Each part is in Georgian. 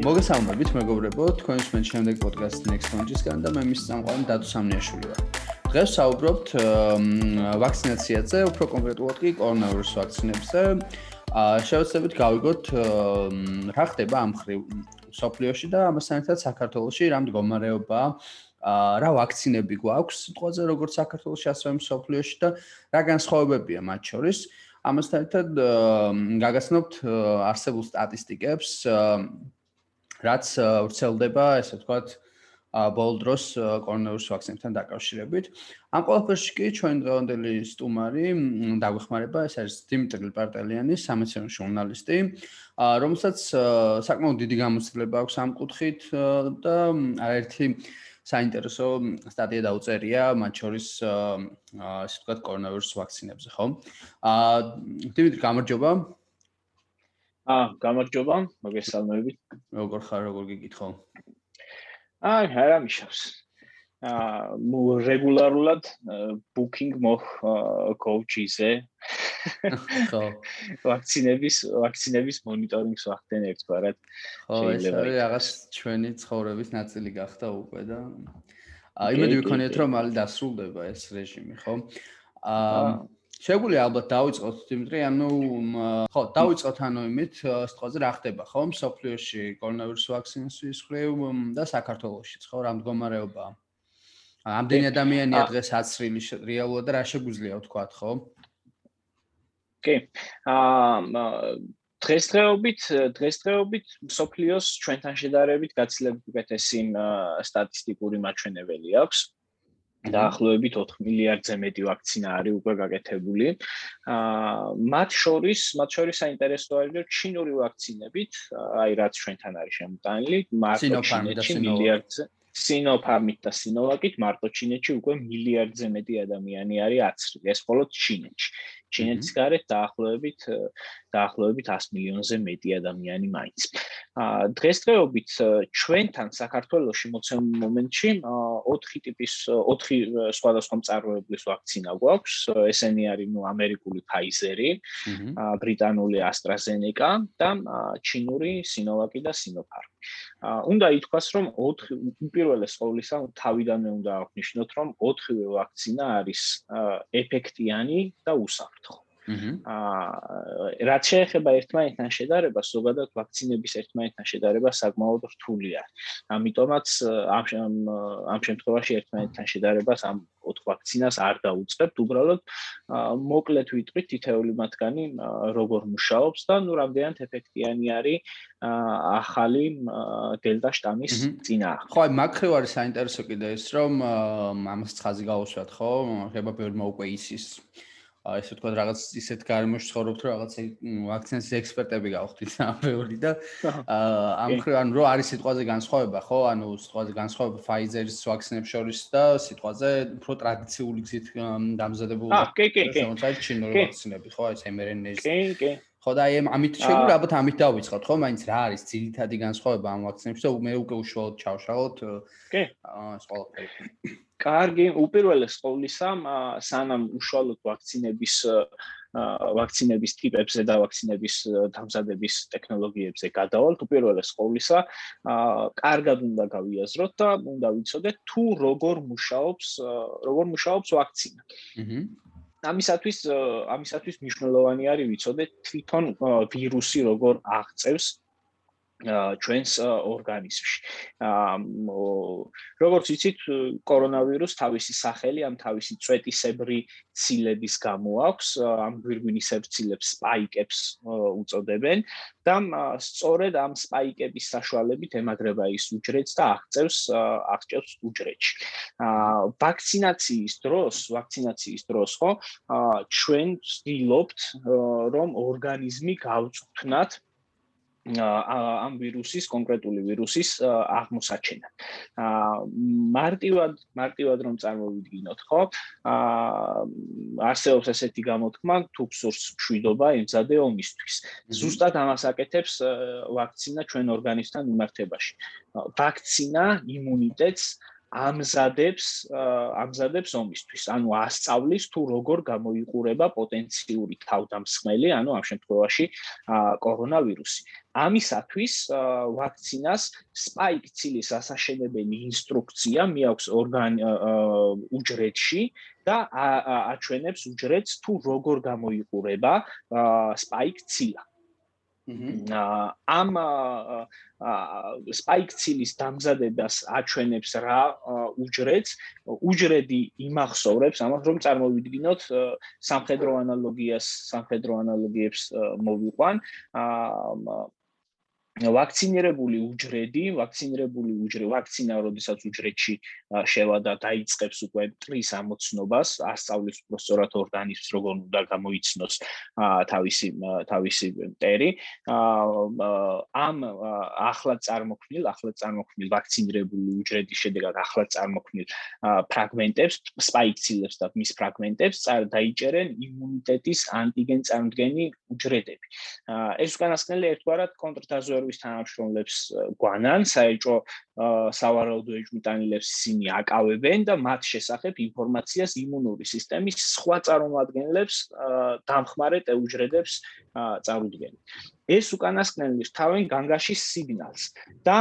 მოგესალმებით მეგობრებო, თქვენს მე შემდეგ პოდკასტ Next Launch-ისგან და მე მის სამყარო დადო სამნიაშვილი ვარ. დღეს საუბრობთ ვაქცინაციაზე, უფრო კონკრეტულად კი კორონავირუს ვაქცინებზე. აა შევეცდებით გავიგოთ რა ხდება ამ ხრივ სოფლიოში და ამასთან ერთად საქართველოში რა მდგომარეობა აა რა ვაქცინები გვაქვს სიტყვაზე როგორც საქართველოში ასევე სოფლიოში და რა განსხვავებებია მათ შორის. ამასთან ერთად გაგაცნობთ არსებულ სტატისტიკებს რაც ვრცელდება, ესე ვთქვათ, ბოლ დროს კორონავირუს ვაქცინებთან დაკავშირებით. ამ ყველაფერში კი ჩვენ დღევანდელი სტუმარი დაგვეხმარება, ეს არის დიმიტრი პარტელიანი, სამეცნიერო ჟურნალისტი, რომელსაც საკმაოდ დიდი გამოცდილება აქვს ამ კუთხით და არაერთი საინტერესო სტატია დაუწერია, მათ შორის ასე ვთქვათ კორონავირუს ვაქცინებზე, ხო? აა დიმიტრი, გამარჯობა. აა, გამარჯობა, მოგესალმებით. როგორ ხარ, როგორ გიკითხო? აი, არა მიშავს. აა, რეგულარულად booking მოხ coach-იზე. ხო. ვაქცინების, ვაქცინების მონიტორინგს ვახდენ ერთგვარად. ხო, ეს არის რაღაც ჩვენი ცხოვრების ნაწილი გახდა უკვე და აი, იმედი ვიქონიეთ, რომ მალე დასრულდება ეს რეჟიმი, ხო? აა შეგვიძლია ალბათ დავიწყოთ დიმიტრი, ანუ ხო, დავიწყოთ ანუ იმით, სწორედ რა ხდება, ხო, სოფლიოში კორონავირუს ვაქცინაციის ხრივ და საქართველოსშიც, ხო, რა მდგომარეობა? ამდენი ადამიანია დღეს აცრილი რეალურად და რა შეგვიძლია ვთქვა, ხო? კი. აა დღესდღეობით დღესდღეობით სოფლიოს ჩვენთან შედარებით გაცილებით უკეთესი სტატისტიკური მაჩვენებელი აქვს. დაახლოებით 4 მილიარდზე მეტი ვაქცინა არის უკვე გაკეთებული. აა მათ შორის, მათ შორის საინტერესო არის, რომ ჩინური ვაქცინებით, აი რაც ჩვენთან არის შემოტანილი, მარტო ჩინეთში მილიარდზე სინოფარმით და სინოვაკით მარტო ჩინეთში უკვე მილიარდზე მეტი ადამიანი არის აცრილი. ეს მხოლოდ ჩინეთში. ჩინეთის გარეთ დაახლოებით დაახლოებით 100 მილიონზე მეტი ადამიანი მაინც. აა დღესდღეობით ჩვენთან საქართველოსში მოცემულ მომენტში 4 ტიპის 4 სხვადასხვა მწარმოებლის ვაქცინა გვაქვს. ესენი არის ნუ ამერიკული Pfizer-ი, ბრიტანული AstraZeneca და ჩინური Sinovac და Sinopharm. უნდა ითქვას, რომ 4 უპირველეს ყოვლისა თავიდანვე უნდა აღნიშნოთ, რომ 4 ვაქცინა არის ეფექტიანი და უსაფრთხო. აა რაც შეეხება ერთმანეთთან შედარებას, ზოგადად ვაქცინების ერთმანეთთან შედარება საკმაოდ რთულია. ამიტომაც ამ ამ შემთხვევაში ერთმანეთთან შედარებას ამ ოთხ ვაქცინას არ დაუწყებთ, უბრალოდ მოკლედ ვიტყვით თითეული მათგანი როგორ მუშაობს და ნუ რამდენად ეფექტიანი არის ახალი დელტა შტამის წინააღმდეგ. ხო, აი მაგხრივ არის საინტერესო კიდე ეს, რომ ამას ცხაზი გავუსვათ, ხო? ხება ბევრი უკვე ისის აი ესე თქვა რაღაც ისეთ გარემოში ცხოვრობთ რომ რაღაც ვაქცინაციის ექსპერტები გავხდით ამბეული და ამ ხრი ანუ რო არის სიტყვაზე განსხვავება ხო? ანუ სიტყვაზე განსხვავება Pfizer-ის ვაქცინებს შორის და სიტყვაზე უფრო ტრადიციული გზით დამზადებული აა კი კი კი. ჩინური ვაქცინები ხო? ეს mRNA-ის კი კი ხო და აი ამით შეგვიძლია ალბათ ამით დავიწყოთ ხო მაინც რა არის ძირითადი განსხვავება ამ ვაქცინებში და მე უკვე უშუალოდ ჩავშალოთ კი ეს ყველაფერი კარგი, უპირველეს ყოვლისა, სანამ უშუალოდ ვაქცინების ვაქცინების ტიპებზე და ვაქცინების დამზადების ტექნოლოგიებზე გადავალთ, უპირველეს ყოვლისა, კარგად უნდა გავიაზროთ და უნდა ვიცოდეთ თუ როგორ მუშაობს, როგორ მუშაობს ვაქცინა. აჰა. ამისათვის ამისათვის მნიშვნელოვანი არის ვიცოდეთ თვითონ ვირუსი როგორ აღწევს ჩვენს ორგანიზმში. როგორც იცით, კორონავირუს თავისი სახელი ამ თავისი წვეტისებრი ცილების გამო აქვს, ამ გვირგვინისებრ ცილებს სპაიკებს უწოდებენ და სწორედ ამ სპაიკების საშუალებით ემაგრება ის უჯრედს და აღწევს აღწევს უჯრედში. ვაქცინაციის დროს, ვაქცინაციის დროს ხო, ჩვენ ვცდილობთ რომ ორგანიზმი გავწვთნათ ამ ვირუსის კონკრეტული ვირუსის აღმოსაჩენა. აა მარტივად მარტივად რომ წარმოვიდგინოთ, ხო? აა არსებობს ესეთი გამოთქმა, თუ გსურს მშვიდობა ემზადე ომისთვის. ზუსტად ამას აკეთებს ვაქცინა ჩვენ ორგანიზმთან მიმართებაში. ვაქცინა იმუნიტეტს ამზადებს ამზადებს ომისთვის. ანუ ასწავლის თუ როგორ გამოიყურება პოტენციური თავდამსხმელი, ანუ ამ შემთხვევაში კორონავირუსი. ამისათვის ვაქცინას spike ცილის ასაშენებელი ინსტრუქცია მიაქვს ორგან უჯრედში და აჩვენებს უჯრედს თუ როგორ გამოიყურება spike ცილა. ამ spike ცილის დამზადებას აჩვენებს რა უჯრედს. უჯრედი იმახსოვრებს ამას რომ წარმოვიდგინოთ სამხედრო ანალოგიას სამხედრო ანალოგიებს მოვიყვან ვაქცინირებული უჯრედი, ვაქცინირებული უჯრე, ვაქცინა, როდესაც უჯრედში შევა და დაიწყებს უკვე ტრის ამოცნობას, ასწავლის უბრალოდ ორგანიზმს როგორ უნდა გამოიცნოს თავისი თავისი მტერი. ამ ახლა წარმოქმნილ, ახლა წარმოქმნილ ვაქცინირებული უჯრედის შედეგად ახლა წარმოქმნილ ფრაგმენტებს, სპაიქცილებს და მის ფრაგმენტებს დაიჭერენ იმუნიტეტის ანტიგენ წარმოდგენი უჯრედები. ეს უკანასკნელი ერთგვარად კონტრდაზვერვი ხმის თანამშრომლებს გვანან საერთო სავარაუდო ეჭვმიტანილებს ისინი აკავებენ და მათ შესახებ ინფორმაციას იმუნური სისტემის სხვა წარმომადგენლებს დამხმარე ტეუჯრედებს წარუდგენ. ეს უკანასკნელი თავენ განგაშის სიგნალს და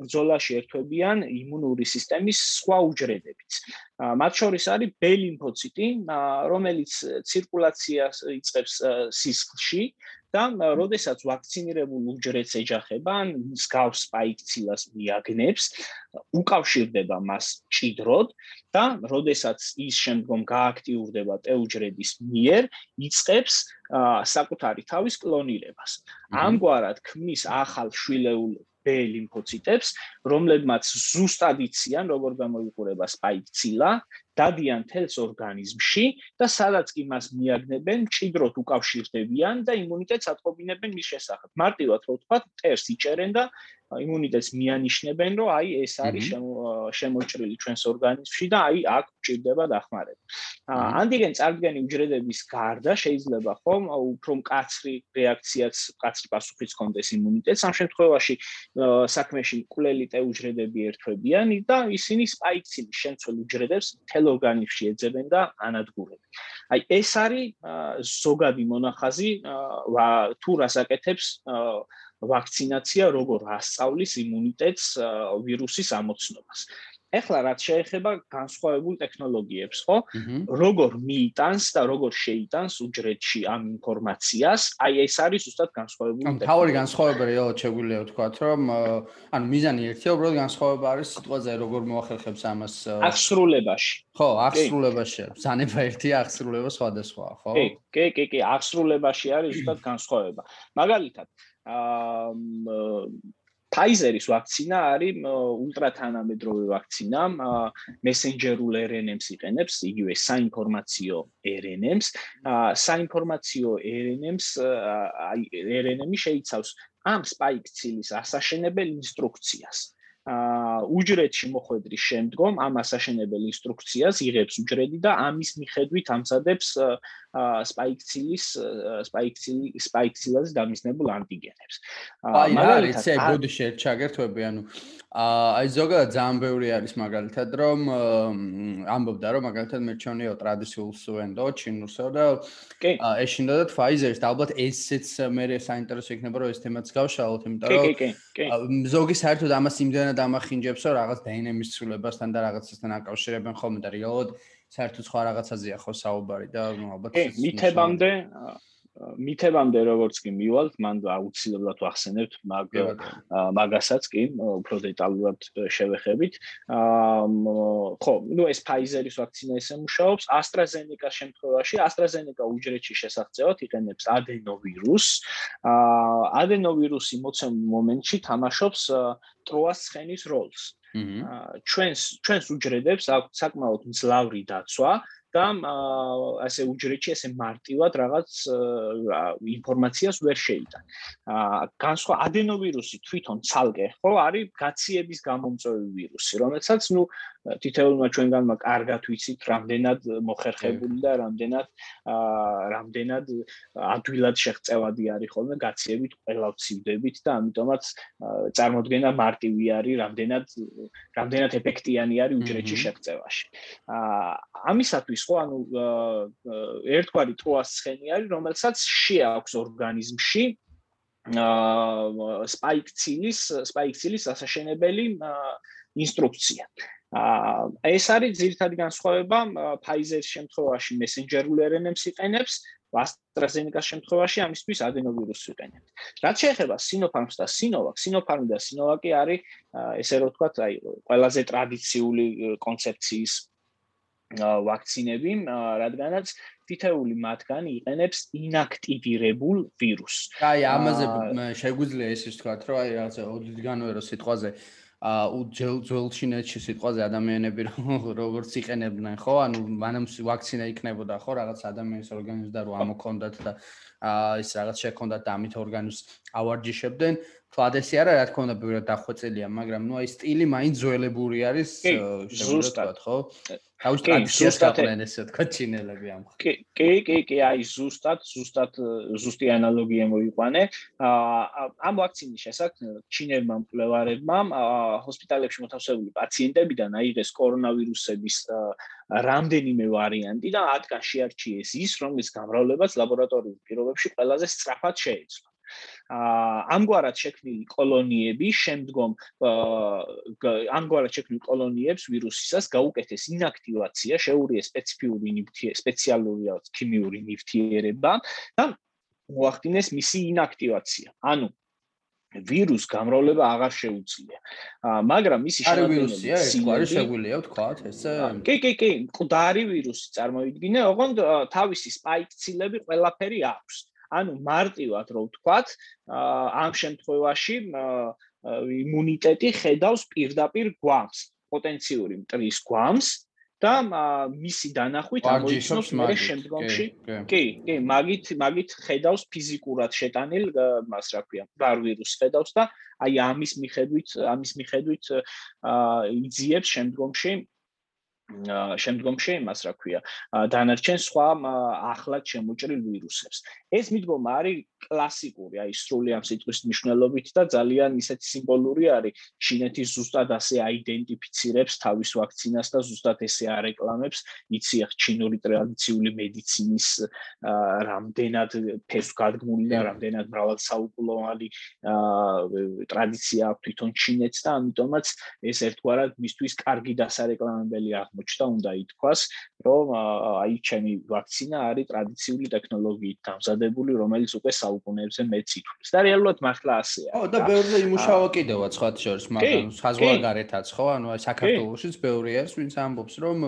ბრძოლაში ერთვებიან იმუნური სისტემის სხვა უჯრედებიც. მათ შორის არის B ლიმფოციტი, რომელიც ცირკულაციას იწყებს სისხლში და როდესაც ვაქცინირებულ უჯრედს ეჯახება, ან მსგავს სპაიქცილას მიაგნებს, უკავშირდება მას ჭიდროდ და როდესაც ის შემდგომ გააქტიურდება ტეუჯრედის მიერ, იწყებს საკუთარი თავის კლონირებას. ამგვარად ქმნის ახალ შვილეულ B ლიმფოციტებს, რომლებმაც ზუსტად იციან, როგორ გამოიყურება სპაიქცილა დადიან თელს ორგანიზმში და სადაც კი მას მიაგნებენ, ჭიდროთ უკავშირდებიან და იმუნიტეტს ატყობინებენ მის შესახებ. მარტივად რო ვთქვა, ტერს იჭერენ და იმუნიტეტს მიანიშნებენ, რომ აი ეს არის შემოჭრილი ჩვენს ორგანიზმში და აი აქ ჭირდება დახმარება. ანტიგენ წარდგენი უჯრედების გარდა შეიძლება ხომ უფრო მკაცრი რეაქციაც, მკაცრი პასუხიც კონდეს იმუნიტეტს. ამ შემთხვევაში საქმეში კვლელი ტე უჯრედები ერთვებიან და ისინი სპაიქცილის შემცველ უჯრედებს თელ ორგანიზმში ეძებენ და ანადგურებენ. აი ეს არის ზოგადი მონახაზი თუ რასაკეთებს ვაქცინაცია როგორ ასწავლის იმუნიტეტს ვირუსის ამოცნობას. ეხლა რაც შეეხება განსხვავებულ ტექნოლოგიებს, ხო? როგორ მიიტანს და როგორ შეიტანს უჯრედში ამ ინფორმაციას, აი ეს არის უბრალოდ განსხვავებული ტექნოლოგია. თავი განსხვავება რეალურად შეგვიძლია ვთქვათ, რომ ანუ მიზანი ერთია, უბრალოდ განსხვავება არის სიტყვაზე როგორ მოახერხებს ამას აღსრულებაში. ხო, აღსრულებაში. ზანება ერთია, აღსრულება სხვადასხვაა, ხო? კი, კი, კი, კი, აღსრულებაში არის უბრალოდ განსხვავება. მაგალითად, აა Pfizer-ის ვაქცინა არის ულტრათანამედროვე ვაქცინა, მესენჯერულ RNA-ს იყენებს, იგივე საინფორმაციო RNA-ს. საინფორმაციო RNA-ს აი RNA-ი შეიცავს ამ spike ცილის ასაშენებელ ინსტრუქციას. აა უჯრედში მოხვედრის შემდგომ ამ ასაშენებელ ინსტრუქციას იღებს უჯრედი და ამის მიხედვით ამზადებს სპაიქცილის სპაიქცილი სპაიქცილაზე დამისნებულ ანტიგენებს. აი რა არის ეს ბოდი შეჩაგერთვები ანუ აი ზოგადად ძალიან ბევრი არის მაგალითად რომ ამბობდა რომ მაგალითად მე ჩონიო ტრადიციულ სუენდო ჩინურსო და ეშინდა და Pfizer-ს ალბათ ესეც მე საინტერესო იქნება რომ ეს თემაც გავშალოთ იმიტომ რომ ზოგი საერთოდ ამას იმდენად ამახინჯებს რომ რაღაც დაინამის ცვლილებასთან და რაღაცასთან აკავშირებენ ხოლმე და რეალურად საერთოდ სხვა რაღაცაზეა ხო საუბარი და ალბათ კი მითებამდე მითებამდე როგორც კი მივალთ, მან აუცილებლად ვახსენებთ მაგ მაგასაც კი უფრო დეტალურად შევეხებით. აა ხო, ნუ ეს Pfizer-ის ვაქცინა ესე მუშაობს, AstraZeneca-ს შემთხვევაში, AstraZeneca უჯრედში შესახცევად იყენებს ადენოვირუსს. აა ადენოვირუსი მოცემულ მომენტში თამაშობს ტროას ცხენის როლს. ჩვენს ჩვენს უჯრედებს აქვს საკმაოდ მძლავრი დაცვა და ასე უჯრედში ასე მარტივად რაღაც ინფორმაციას ვერ შეიტან. აა განსხვა ადენოვირუსი თვითონ ცალკე ხო არის გაციების გამომწვევი ვირუსი, რომელსაც ნუ თითოეულმა ჩვენგანმა კარგად ვიცით, რამდენად მოხერხებული და რამდენად აა რამდენად ადვილად შეღწევადი არის ხოლმე გაციებით ყველა ვცივდებით და ამიტომაც წარმოქმნა მარტივი არის, რამდენად რამდენად ეფექტიანი არის უჯრედში შეღწევაში. აა ამისათვის ხო ანუ ერთგვარი ტროას ცხენი არის, რომელსაც შეაქვს ორგანიზმში აა სპაიკ ცილის სპაიკ ცილის ასაშენებელი ინსტრუქცია. აა ეს არის ძირითადი განსხვავება Pfizer-ის შემთხვევაში messenger-ულ RNA-ს იყენებს, AstraZeneca-ს შემთხვევაში ამისთვის adenovirus-ს იყენებს. რაც შეეხება Sinopharm-ს და Sinovac, Sinopharm და Sinovac-ი არის ესე რომ ვთქვათ, აი ყველაზე ტრადიციული კონცეფციის ვაქცინები, რადგანაც თითეული მათგანი იყენებს ინაქტივირებულ ვირუსს. აი, ამაზე შეგვიძლია ისე ვთქვათ, რომ აი რაღაცა ოდითგანვე რო სიტყვაზე აა უძელ ძველჩინეთში სიტყვაზე ადამიანები როგორც იყენებდნენ ხო? ანუ მანამ ვაქცინა იქნებოდა ხო? რაღაც ადამიანის ორგანიზმს და რო ამოქონდათ და აა ის რაღაც შექონდათ და ამით ორგანიზმს ავარჯიშებდნენ. თვადესი არა რა თქმა უნდა ბევრად დახვეწილია მაგრამ ნუ აი სტილი მაინც ძველებური არის ზუსტად. ხო თავის ტრადიციას გაყვნენ ესე თქვა ჩინელები ამ კი კი კი კი აი ზუსტად ზუსტად ზუსტი ანალოგია მოიყვანე. ამ ვაქცინის შესაძლებლად ჩინელმა მკვლევარებმა ჰოსპიტალებში მოთავსებული პაციენტებიდან აიღეს კორონავირუსების რამდენიმე ვარიანტი და ათგან შეარჩიეს ის რომლის გამრავლებაც ლაბორატორიულ პირობებში ყველაზე სწრაფად შეეძლო ამგვარად შექმნილი კოლონიები შემდგომ ამგვარად შექმნილ კოლონიებს ვირუსისას გაუკეთეს ინაქტივაცია, შეურიეს სპეციფიური ნივთი სპეციალური ქიმიური ნივთიერება და მოახდინეს მისი ინაქტივაცია. ანუ ვირუს გამრავლება აღარ შეუძლია. მაგრამ მისი შემადგენელი სიკვარი შეგვიძლია ვთქვათ, ესე? კი, კი, კი, მკვდარი ვირუსი წარმოიდგინე, ოღონდ თავისი სპაიკ ცილები ყველაფერი აქვს. ანუ მარტივად რო ვთქვათ, ამ შემთხვევაში იმუნიტეტი ხედავს პირდაპირ გვამს, პოტენციური მტრის გვამს და მისი დანახვით ამოიცნობს მე შემდგომში. კი, კი, მაგით მაგით ხედავს ფიზიკურად შეტანილ მას რა ქვია, ბარ ვირუსს ხედავს და აი ამის მიხედვით, ამის მიხედვით აა იძიებს შემდგომში შემდგომში იმას რა ქვია დანარჩენ სხვა ახლად შემოჭრილ ვირუსებს. ეს მიდგომა არის კლასიკური აი სრული ამ სიტყვის მნიშვნელობით და ძალიან ისეთი სიმბოლური არის. ჩინეთის ზუსტად ასე აიდენტიფიცირებს თავის ვაქცინას და ზუსტად ესე არეკლამებს იცი ახ ჩინური ტრადიციული მედიცინის რამდენად ფესვგადგმული და რამდენად მრავალსაუკუნოვანი ტრადიცია აქვს თვითონ ჩინეთს და ამიტომაც ეს ერთგვარად მისთვის კარგი დასარეკლამებელი აღმოჩნდა უნდა ითქვას, რომ აი ჩემი ვაქცინა არის ტრადიციული ტექნოლოგიით დამზადებული, რომელიც უკვე საუკუნეებზე მეც ითვლის. და რეალურად მართლა ასეა. ხო, და ბევრზე იმუშავა კიდევა სხვა შორის, მაგრამ საზღვარგარეთაც ხო, ანუ საქართველოსიც ბევრი არის, ვინც ამბობს, რომ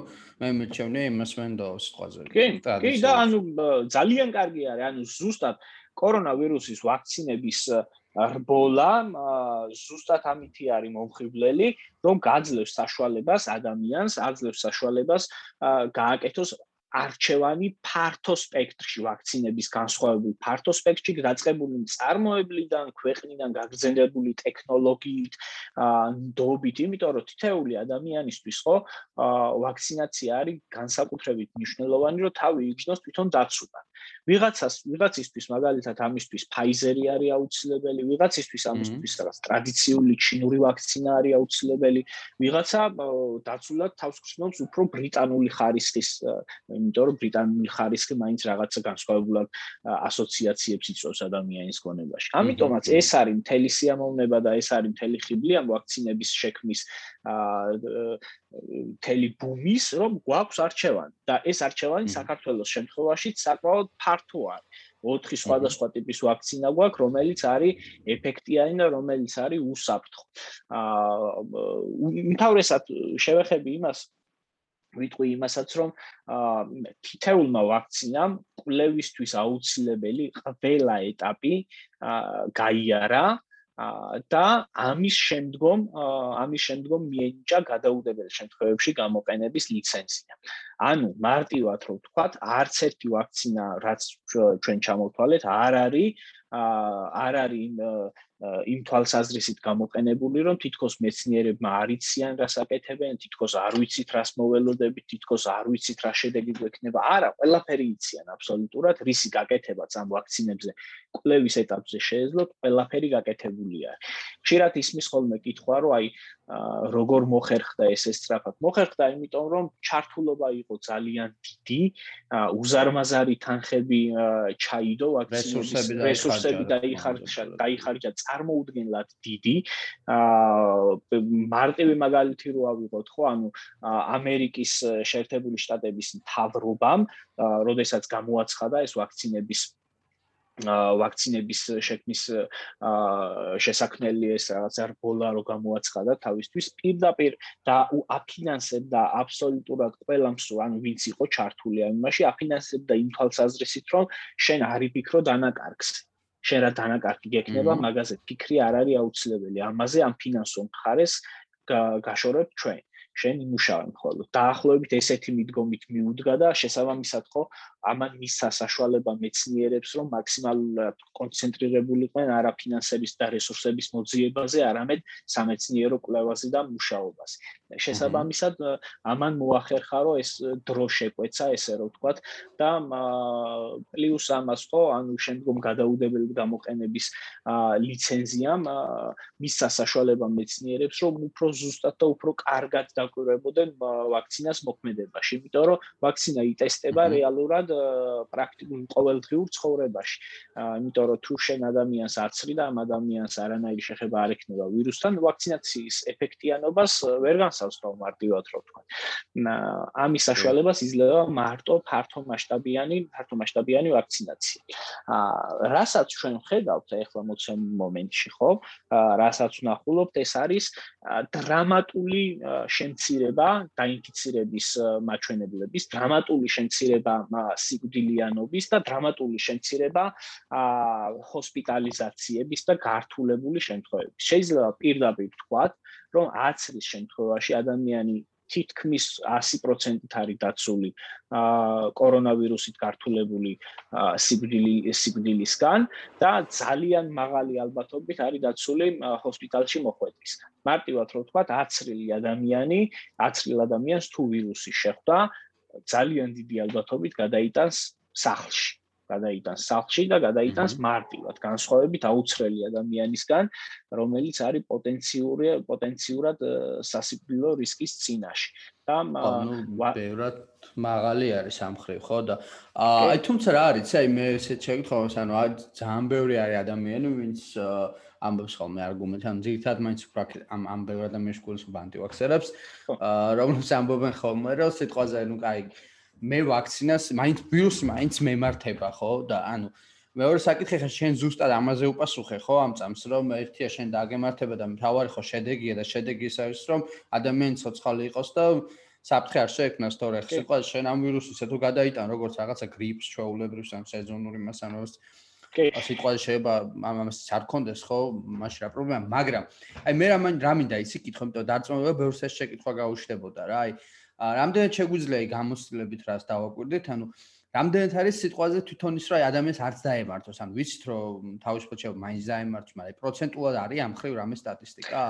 მე მიჩვენე იმას მენდო სიტყვაზე. კი, კი და ანუ ძალიან კარგი არის, ანუ ზუსტად კორონავირუსის ვაქცინების რბოლა ზუსტად ამითი არის მომხიბლელი, რომ გაძლევს საშუალებას ადამიანს, აძლევს საშუალებას გააკეთოს არჩევანი ფართო სპექტრში ვაქცინების განსხვავებული ფართო სპექტრში გაწყებული წარმოებლიდან, ქვეყნიდან გაგრძელებული ტექნოლოგიით, ნდობით, იმიტომ რომ თითეული ადამიანისთვის ხო ვაქცინაცია არის განსაკუთრებით მნიშვნელოვანი, რომ თავი იგრძნოს თვითონ დაცულად. ვიღაცას, ვიღაცისთვის მაგალითად ამისთვის Pfizer-ი არის აუცილებელი, ვიღაცისთვის ამისთვის რაღაც ტრადიციული ჩინური ვაქცინა არის აუცილებელი, ვიღაცა დაცულად თავს ქსნობს უფრო ბრიტანული ხარისხის იმიტომ რომ ბრიტანული ხარისხი მაინც რაღაცა განსხვავებულად ასოციაციებს იწვევს ადამიანის გონებაში. ამიტომაც ეს არის მთელი სიამოვნება და ეს არის მთელი ხიბლი ამ ვაქცინების შექმნის აა მთელი ბუმის, რომ გვაქვს არჩევანი და ეს არჩევანი საქართველოს შემთხვევაში საკმაოდ ფართო არის. ოთხი სხვადასხვა ტიპის ვაქცინა გვაქვს, რომელიც არის ეფექტიანი და რომელიც არის უსაფრთხო. აა უმთავრესად შევეხები იმას, ვიტყვი იმასაც, რომ თითეულმა ვაქცინამ კვლევისთვის აუცილებელი ყველა ეტაპი გაიარა და ამის შემდგომ ამის შემდგომ მიენიჭა გადაუდებელი შემთხვევებში გამოყენების ლიცენზია. ანუ მარტივად რო ვთქვათ, არც ერთი ვაქცინა, რაც ჩვენ ჩამოთვალეთ, არ არის არ არის იმ თვალსაზრისით გამოყენებული, რომ თითქოს მეცნიერებმა არიციან რას აკეთებენ, თითქოს არ ვიცით რას მოველოდებით, თითქოს არ ვიცით რა შედეგი გვექნება. არა, ყველაფერი იციან აბსოლუტურად, რისი გაკეთებაც ამ ვაქცინებზე კვლევის ეტაპზე შეეძლოთ, ყველაფერი გაკეთებულია. ხშირად ისმის ხოლმე კითხვა, რომ აი როგორ მოხერხდა ეს ესწრაფად? მოხერხდა იმიტომ, რომ ჩართულობა იყო ძალიან დიდი, უზარმაზარი თანხები ჩაიდო ვაქცინების რესურსები დაიხარჯა, დაიხარჯა წარმოუდგენლად დიდი. აა მარტივი მაგალითი რო ავიღოთ, ხო, ანუ ამერიკის შეერთებული შტატების მთავრობამ, როდესაც გამოაცხადა ეს ვაქცინების ვაქცინების შექმნის შესაქმნელი ეს რაღაც არბოლა რო გამოაცხადა თავისთვის. პირდაპირ და აფინანსებდა აბსოლუტურად ყველა მსუ ანუ ვინც იყო ჩართული ამ იმაში აფინანსებდა იმ თვალსაზრისით რომ შენ არი ფიქრო დანაკარგს. შენ რა დანაკარგი გექნება მაგაზე ფიქრი არ არის აუცილებელი. ამაზე ამ ფინანსურ მხარეს გაშორებ ჩვენ. შენ იმუშავე მხოლოდ. დაახლოებით ესეთი მიდგომით მიუდგა და შესაბამისად ხო ამან მისცა საშუალება მეცნიერებს რომ მაქსიმალურად კონცენტრირებულიყვნენ არაფინანსების და რესურსების მოძიებაზე, არამედ სამეცნიერო კვლევაზე და მუშაობაზე. შესაბამისად ამან მოახერხა რომ ეს დრო შეკვეცა, ესე რომ ვთქვათ, და პლუს ამას ხო, ანუ შემდგომ გადაუდებელი გამოყენების ლიცენზიამ მისცა საშუალება მეცნიერებს რომ უფრო ზუსტად და უფრო კარგად დაკვირვებოდნენ ვაქცინას მოქმედებაში, იმიტომ რომ ვაქცინა იტესტება რეალურად პრაქტიკულ ყოველდღიურ ცხოვრებაში. იმიტომ რომ თუ შენ ადამიანს აცრი და ამ ადამიანს არანაირი შეხება არ ექნება ვირუსთან, ვაქცინაციის ეფექტიანობას ვერ განსავს თქო მარტივად რო თქვა. ამის საშუალებას იძლევა მარტო ფართო მასშტაბიანი, ფართო მასშტაბიანი ვაქცინაცია. აა რასაც ჩვენ ხედავთ ახლა მოცემულ მომენტში, ხო? აა რასაც ვნახულობთ, ეს არის დრამატული შემცირება დაინფიცირების მაჩვენებლების, დრამატული შემცირება სიკვდილიანობის და დრამატული შემცირება აა ჰოსპიტალიზაციების და გართულებული შემთხვევების. შეიძლება პირდაპირ ვთქვათ, რომ აცრის შემთხვევაში ადამიანი თითქმის 100%-ით არის დაცული აა კორონავირუსით გართულებული სიკვდილი სიკვდილისგან და ძალიან მაღალი ალბათობით არის დაცული ჰოსპიტალში მოხვედრისგან. მარტივად რო ვთქვათ, აცრილი ადამიანი, აცრილ ადამიანს თუ ვირუსი შეხვდა, ძალიან დიდი ალბათობით გადაიტანს სახლში. გადაიტანს სახლში და გადაიტანს მარტივად. განსხვავებით აუცრელი ადამიანისგან რომელიც არის პოტენციური პოტენციურად სასიკვდილო რისკის წინაშე. და ბევრად მაღალი არის ამხრივ ხო? და აი თუმცა რა არის აი მე ესეც შეგთხოვს ანუ ძალიან ბევრი არის ადამიანი ვინც ამბობს ხოლმე არგუმენტს, ან ძირითადად მაინც უფრო ამ ამ ბევრ ადამიანს გულს ანტივაქსერებს, რომლებიც ამბობენ ხოლმე, რომ სიტყვაზე ნუ კაი მე ვაქცინას მაინც ვირუს მაინც მემართება, ხო? და ანუ მეორე საკითხი ხა შენ ზუსტად ამაზე უპასუხე ხო ამ წამს რომ ერთია შენ დააგემართება და მთავარი ხო შედეგია და შედეგი ის არის რომ ადამიანი ცოცხალი იყოს და საფრთხე არ შეექმნას თორე. ხსიყვა შენ ამ ვირუსის თუ გადაიტან როგორც რაღაცა გრიპს ჩვეულებრივს ან სეზონური მას ან როგორც კი. სიტყვაზე შეიძლება ამას არ კონდეს ხო? მაშინ რა პრობლემა? მაგრამ აი მე რამან რამინდა ისი კითხო იმიტომ დარწმუნება ბევრს ეს შეკითხვა გაუშვებოდა რა აი რამდენად შეგვიძლია გამოსილებით რას დავაკვირდით ანუ რამდენად არის სიტყვაზე თვითონ ის რომ ადამიანს არც დაემართოს? ანუ ვიცით რომ თავისუფლად შეიძლება მაინც დაემართოს მაგრამ პროცენტულად არის ამ ხრივ რამე სტატისტიკა.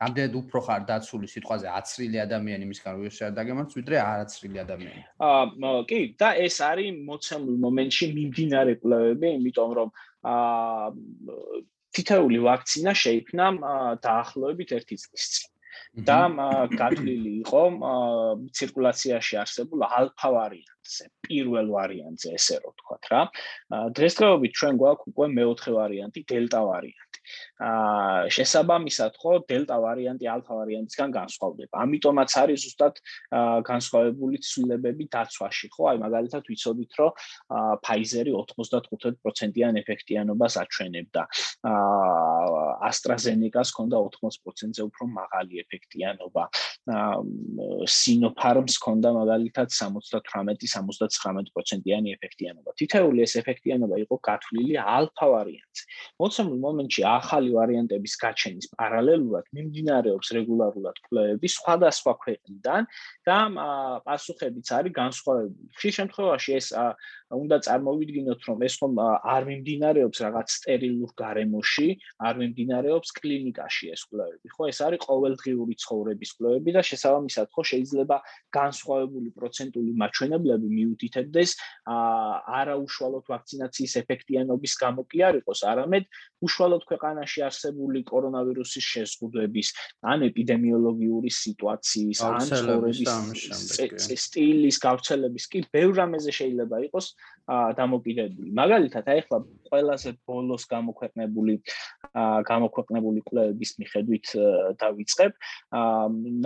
რამდენად უფრო ხარ დაცული სიტყვაზე აცრილი ადამიანი მისგან რომ ის არ დაგემართოს ვიდრე არაცრილი ადამიანი? აა კი და ეს არის მოცემულ მომენტში მიმდინარე კვლევები იმიტომ რომ აა თითოეული ვაქცინა შეიქმნა დაახლოებით 1 წლის წინ და გათვლილი იყო ცირკულაციაში არსებულ ალფა ვარიანტზე, პირველ ვარიანტზე, ესე რომ ვთქვათ რა. დღესდღეობით ჩვენ გვაქვს უკვე მეოთხე ვარიანტი, დელტა ვარიანტი. აა შესაბამისად ხო დელტა ვარიანტი ალფა ვარიანტისგან განსხვავდება. ამიტომაც არის ზუსტად განსხვავებული ცვლილებები დაცვაში, ხო? აი მაგალითად ვიცოდით, რომ ფაიზერი 95%-იან ეფექტიანობას აჩვენებდა. აა AstraZeneca-ს ჰქონდა 80%-ზე უფრო მაღალი ეფექტიანობა. აა Sinopharm-ს ჰქონდა მაგალითად 78-79%-იანი ეფექტიანობა. თითოეული ეს ეფექტიანობა იყო გათვლილი ალფა ვარიანტზე. მოცემულ მომენტში ახალი ვარიანტების გაჩენის პარალელურად მიმდინარეობს რეგულარულად კვლევები სხვადასხვა ქვეყნიდან და პასუხებიც არის განსხვავებული. ხშირ შემთხვევაში ეს უნდა წარმოვიდგინოთ, რომ ეს ხომ არ მიმდინარეობს რაღაც სტერილურ გარემოში, არ მიმდინარეობს კლინიკაში ეს კვლევები, ხო? ეს არის ყოველდღიური ცხოვრების კვლევები და შესაბამისად, ხო, შეიძლება განსხვავებული პროცენტული მაჩვენებლები მიუთითებდეს არაუშუალოდ ვაქცინაციის ეფექტიანობის გამო კი არ იყოს, არამედ უშუალოდ ქვეყანაში არსებული კორონავირუსის შეზღუდვების ან ეპიდემიოლოგიური სიტუაციის ან ცხოვრების სტილის გავრცელების კი ბევრ რამეზე შეიძლება იყოს დამოკიდებული. მაგალითად, აი ახლა ყველაზე ბოლოს გამოქვეყნებული გამოქვეყნებული კვლევების მიხედვით დავიწყებ.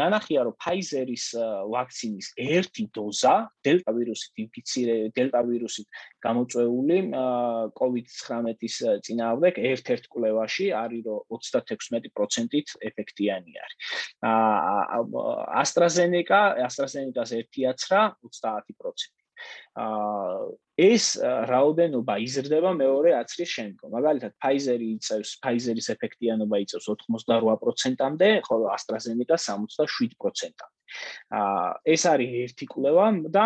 ნანახია, რომ Pfizer-ის ვაქცინის ერთი დოზა დელტა ვირუსით ინფიცირე დელტა ვირუსით გამოწვეული COVID-19-ის წინააღმდეგ ერთ-ერთ კვლევაში არის რომ 36%-ით ეფექტიანი არის. AstraZeneca, AstraZeneca-ს 1.9 30%. აა ეს რაოდენობა იზრდება მეორე აცრის შემდგომ. მაგალითად, Pfizer-ი იწევს, Pfizer-ის ეფექტიანობა იწევს 88%-ამდე, ხოლო AstraZeneca 67%-ამდე. აა ეს არის ერთი კვლევა და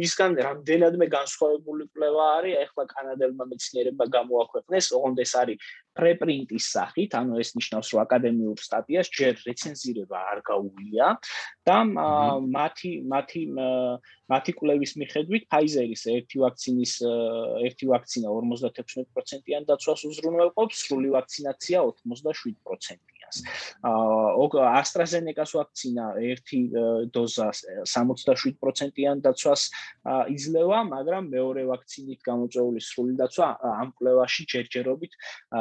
მისგან რამდენადმე განსხვავებული კვლევა არის, ეხლა კანადელმა მეცნიერებმა გამოაქვეყნეს, ოღონდ ეს არის პრეპრინტის სახით, ანუ ეს ნიშნავს, რომ აკადემიურ სტატიას ჯერ რეცენზირება არ გაუვლია და მათი მათი მათი კვლევის მიხედვით Pfizer-ის ერთი ვაქცინის ერთი ვაქცინა 56%-იან დაცვას უზრუნველყოფს, სრული ვაქცინაცია 87%. ვაქცინას. აა AstraZeneca-ს ვაქცინა ერთი დოზა 67%-იან დაცვას იძლევა, მაგრამ მეორე ვაქცინით გამოწვეული სრული დაცვა ამ კვლევაში ჯერჯერობით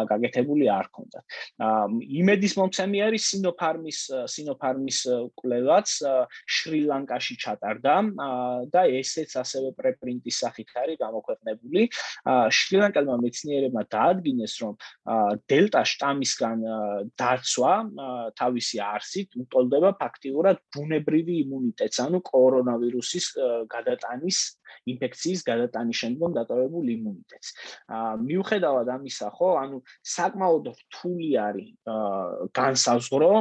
გაკეთებული არ ჰქონდა. აა იმედის მომცემი არის Sinopharm-ის Sinopharm-ის კვლევაც შრი-ლანკაში ჩატარდა და ესეც ასევე პრეპრინტის სახით არის გამოქვეყნებული. შრი-ლანკელმა მეცნიერებმა დაადგინეს, რომ დელტა შტამისგან დაც დაცვა თავისი არსით უტოლდება ფაქტიურად ბუნებრივი იმუნიტეტს, ანუ კორონავირუსის გადატანის ინფექციის გადატანის შემდგომ დატოვებულ იმუნიტეტს. აა მიუხედავად ამისა, ხო, ანუ საკმაოდ რთული არის განსაზღვრო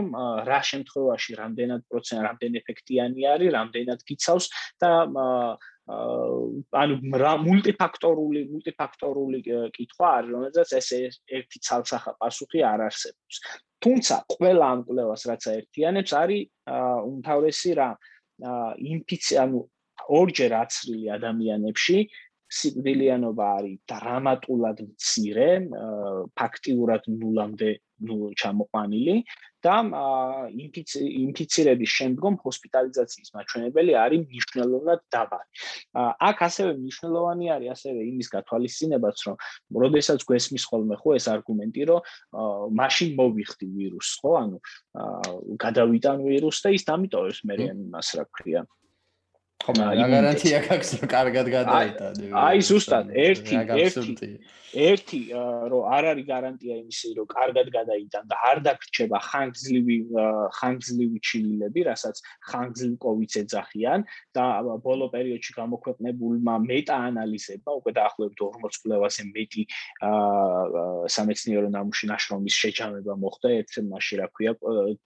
რა შემთხვევაში რამდენად პროცენტ რამდენ ეფექტიანი არის, რამდენად გიცავს და ანუ მულტიფაქტორული მულტიფაქტორული კითხვა არის, რომელზეც ეს ერთი ცალსახა პასუხი არ არსებობს. თუმცა ყველა ამ კვლევას რაც აერთიანებს არის უმთავრესი რა ინფიცი ანუ ორჯერ აცრილი ადამიანებში სიკვდილიანობა არის დრამატულად მცირე ფაქტიურად ნულამდე ნუ ჩამოყვანილი და ინფიცირების შემდგომ ჰოსპიტალიზაციის მაჩვენებელი არის მნიშვნელოვნად დაბალი. აქ ასევე მნიშვნელოვანი არის ასევე იმის გათვალისწინებაც, რომ როდესაც გვესმის ხოლმე ხო ეს არგუმენტი, რომ მაშინ მოვიხდი ვირუსს, ხო, ანუ გადავიტან ვირუსს და ის დამიტოვებს მე იმას რა ქვია. ხომ რა გარანტია გაქვს რომ კარგად გადაიტანე? აი ზუსტად ერთი ერთი ერთი რომ არ არის გარანტია იმისი რომ კარგად გადაიტან და არ დაგრჩება ხანგრძლივი ხანგრძლივი ჩილილები, რასაც ხანგრძლივ კოვიდს ეძახიან და ბოლო პერიოდში გამოქვეყნებულმა მეტაანალიზებმა უკვე დაახლოებით 40 კვლევაზე მეტი სამეცნიერო ნამუში ნაშრომის შეჯამება მოხდა ერთ მასში რა ქვია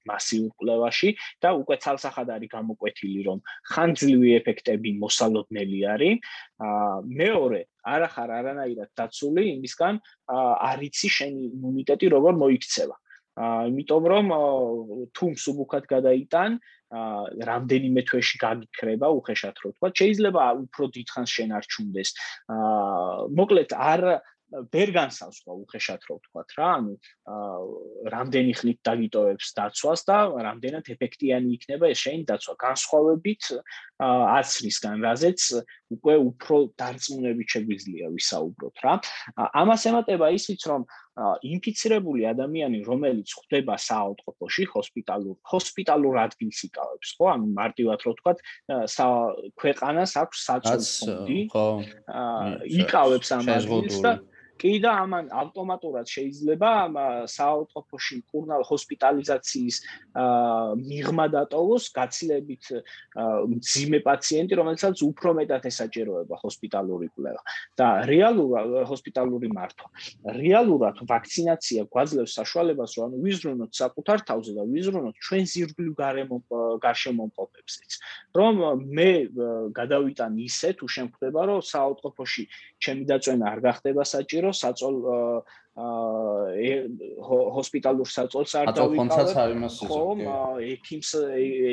მასიურ კვლევაში და უკვე ცალსახად არის გამოკვეთილი რომ ხანგრძლივი ეფექტები მოსალოდნელი არის. აა მეორე, არახარ არანაირად დაცული იმისგან არიცი შენი იმუნიტეტი როგორ მოიქცევა. აა იმიტომ რომ თუ მსუბუქად გადაიტან აა რამდენიმე თვეში გაგიქრება უხეშად რო თქვა შეიძლება უფრო დიდხანს შენ არ ჩუნდეს აა მოკლედ არ ვერ განსავს ხო უხეშად რო ვთქვათ რა ანუ რამდენი ხნით დაგიტოვებს დაცვას და რამდენად ეფექტიანი იქნება ეს შენი დაცვა განსხვავებით აცრისგან რაზეც უკვე უფრო დარწმუნებით შეგვიძლია ვისაუბროთ რა. ამას ემატება ისიც რომ ინფიცირებული ადამიანი რომელიც ხვდება საავადმყოფოში ჰოსპიტალურ ჰოსპიტალურ ადგილს იკავებს ხო? ანუ მარტივად რო ვთქვათ ქვეყანას აქვს საწოლი ხო იკავებს ამ ადგილს და კი და ამან ავტომატურად შეიძლება საავტოფოში კურნალ ჰოსპიტალიზაციის მიღმა დატოვოს გაცილებით მძიმე პაციენტი, რომელსაც უფრო მეტად ესაჭიროება ჰოსპიტალური კვლევა და რეალურად ჰოსპიტალური მართვა. რეალურად ვაქცინაცია გვაძლევს საშუალებას, რომ ვიზრუნოთ საკუთარ თავზე და ვიზრუნოთ ჩვენ ზირგლივ გარემო გარშემომყოფებსაც. რომ მე გადავიტან ისე თუ შემხვდება, რომ საავტოფოში ჩემი დაწვენა არ გახდება საჭირო, საწოლ ჰოსპიტალურ საწოლს არ დავიკავებ. ხომ, ექიმს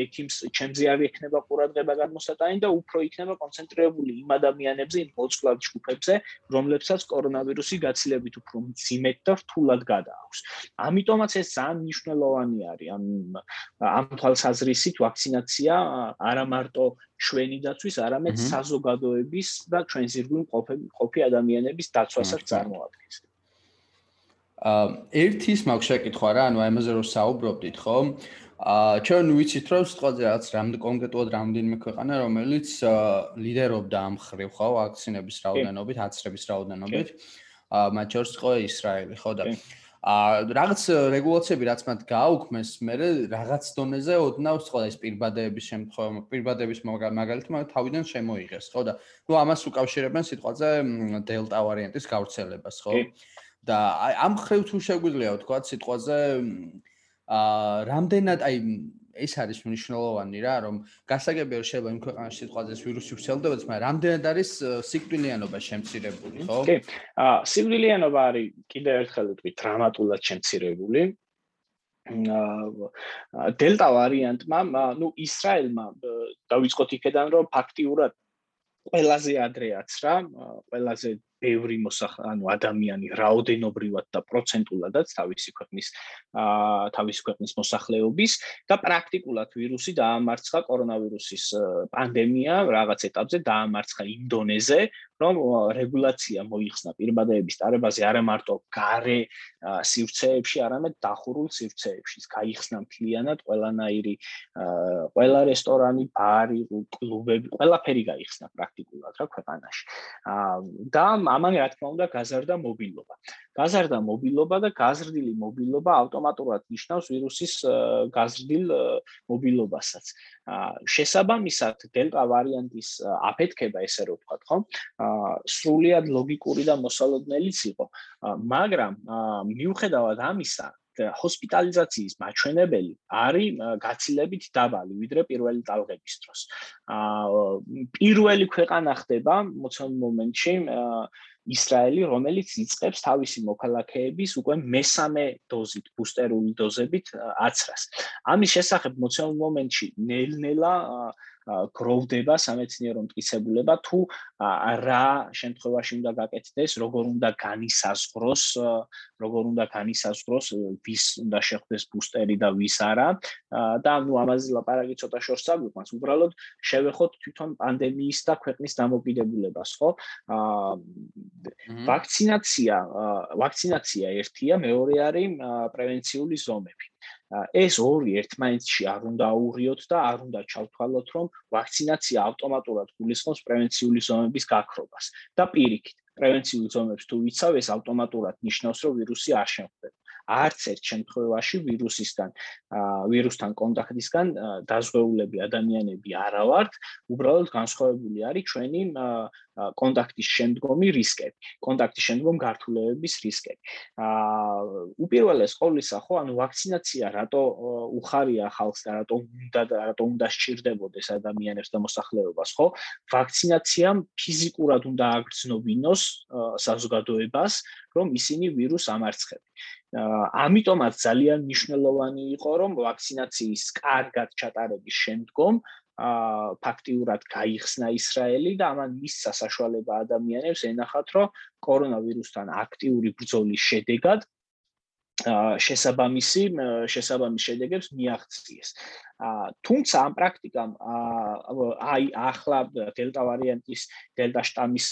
ექიმს ჩემზე არ იქნება ყურადღება გადმოსატანი და უფრო იქნება კონცენტრირებული იმ ადამიანებზე, იმ მოწყვლად ჯგუფებზე, რომლებსაც კორონავირუსი გაცილებით უფრო მძიმედ და რთულად გადააქვს. ამიტომაც ეს ძალიან მნიშვნელოვანი არის ამ ამ თვალსაზრისით ვაქცინაცია არა მარტო ჩვენი დაცვის, არამედ საზოგადოების და ჩვენ ზირგულ ყოფი ადამიანების დაცვასაც წარმოადგენს. აა ერთის მაქვს შეკითხვა რა, ანუ ამაზე რომ საუბრობდით, ხო? აა ჩვენ ვიცით რომ სიტყვაზე რაც რამდენ კონკრეტულად რამდენიმე ქვეყანა რომელიც ლიდერობდა ამ ხრივ, ხო, ვაქცინების რაოდენობით, აცრების რაოდენობით. აა მათ შორის იყო ისრაელი, ხო და აა რაღაც რეგულაციები რაც მათ გააუქმეს, მე რაღაც დონეზე ოდნავ სხვა ეს პირბადეების შემთხვევა, პირბადების მაგალითად მაგ თავიდან შემოიღეს, ხო და ნუ ამას უკავშირებენ სიტყვაზე დელტა ვარიანტის გავრცელებას, ხო? და ამ ხრივ თუ შეგვიძლია ვთქვა სიტყვაზე აა რამდენად აი ეს არის მნიშვნელოვანი რა რომ გასაგებია რომ შეიძლება იმ ქვეყანაში სიტყვაზე ვირუსი ვრცელდებოდეს მაგრამ რამდენად არის სიკვდილიანობა შემცირებული ხო? კი. აა სიკვდილიანობა არის კიდევ ერთხელ ვთქვი დრამატულად შემცირებული. აა დელტა ვარიანტმა ნუ ისრაელმა დავიწყოთ იქედან რომ ფაქტიურად ყველაზე ადრეაც რა ყველაზე ბევრი მოსახ ანუ ადამიანი რაოდენობრივად და პროცენტულადაც თავისი ქვეყნის აა თავისი ქვეყნის მოსახლეობის და პრაქტიკულად ვირუსი დაამარცხა კორონავირუსის პანდემია რაღაც ეტაპზე დაამარცხა იმ დონეზე რომ რეგულაცია მოიხსნა პირბადეების ტარებაზე არა მარტო გარე სივრცეებში, არამედ დახურულ სივრცეებში. გაიხსნა მთლიანად ყველანაირი ყველა რესტორანი, ბარი, კლუბები, ყველაფერი გაიხსნა პრაქტიკულად რა ქვეყანაში. და ამან რა თქმა უნდა გაზარდა მობილობა. გაზარდა მობილობა და გაზრდილი მობილობა ავტომატურად ნიშნავს ვირუსის გაზრდილ მობილობასაც. შესაბამისად, დელტა ვარიანტის აფეთქება ესე რომ ვთქვათ, ხო? სრულიად ლოგიკური და მოსალოდნელიც იყო, მაგრამ მიუხედავად ამისა, ჰოსპიტალიზაციის მაჩვენებელი არის გაცილებით დაბალი ვიდრე პირველი ტალღების დროს. აა პირველი ქვეყანა ხდება მოცემულ მომენტში ისრაელი, რომელიც იწყებს თავისი მოქალაქეების უკვე მესამე დოზით, ბუსტერული დოზებით აცრას. ამის შესახებ მოცემულ მომენტში ნელ-ნელა გროვდება სამეცნიერო მტკიცებულება თუ რა შემთხვევაში უნდა გაკეთდეს, როგორ უნდა განისაზღვროს, როგორ უნდა განისაზღვროს ვის უნდა შეხვდეს ბუსტერი და ვის არა და ნუ ამაზე ლაპარაკი ცოტა შორს აგვიყვანს. უბრალოდ შევეხოთ თვითონ პანდემიის და ქვეყნის დამოკიდებულებას, ხო? აა ვაქცინაცია, ვაქცინაცია ერთია, მეორე არის პრევენციული ზომები. ეს ორი ერთმანეთში არ უნდა აურიოთ და არ უნდა ჩავთვალოთ, რომ ვაქცინაცია ავტომატურად გულისხმობს პრევენციული ზომების გაქრობას და პირიქით, პრევენციულ ზომებს თუ ვიცავ, ეს ავტომატურად ნიშნავს, რომ ვირუსი არ შემხდება. არც ერთ შემთხვევაში ვირუსისგან ვირუსთან კონტაქტისგან დაზღვეულები ადამიანები არა ვართ, უბრალოდ განსხვავებული არის ჩვენი კონტაქტის შემდგომი რისკები, კონტაქტის შემდგომ გართულებების რისკები. აა უპირველეს ყოვლისა, ხო, ანუ ვაქცინაცია რატო უხარია ხალხს და რატო უნდა რატო უნდა სჭირდებოდეს ადამიანებს და მოსახლეობას, ხო? ვაქცინაციამ ფიზიკურად უნდა აგრძნობინოს საზოგადოებას, რომ ისინი ვირუსს ამარცხებენ. ამიტომაც ძალიან მნიშვნელოვანი იყო რომ ვაქცინაციის კარგად ჩატარების შემდგომ ა ფაქტიურად გაიხსნა ისრაელი და ამან მისცა საშუალება ადამიანებს ენახათ რომ კორონავირუსთან აქტიური ბრძოლის შედეგად შესაბამისი შესაბამის შედეგებს მიაღწიეს. თუმცა ამ პრაქტიკამ აი ახლა დელტა ვარიანტის დელტა შტამის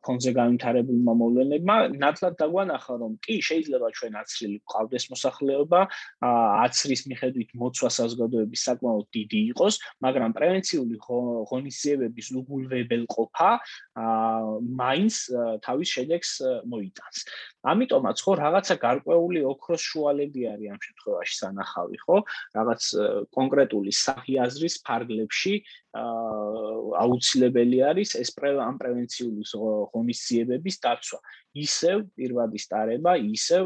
ფონზე განვითარებულმა მოვლენებმა ნათლად დაგვანახა რომ კი შეიძლება ჩვენ აცრილი ყავდეს მოსახლეობა აცრის მიხედვით მოცვა საზოგადოების საკმაოდ დიდი იყოს მაგრამ პრევენციული ღონისძიებების უგულვებელყოფა მაინც თავის შედეგს მოიტანს. ამიტომაც ხო რაღაცა გარკვეული ოქროს შუალები არის ამ შემთხვევაში სანახავი ხო? რაღაც კონკრეტული სახი აზრის ფარგლებში აუცილებელი არის ეს ამ პრევენციული ღონისძიებების დაცვა. ისევ პირვადის ტარება, ისევ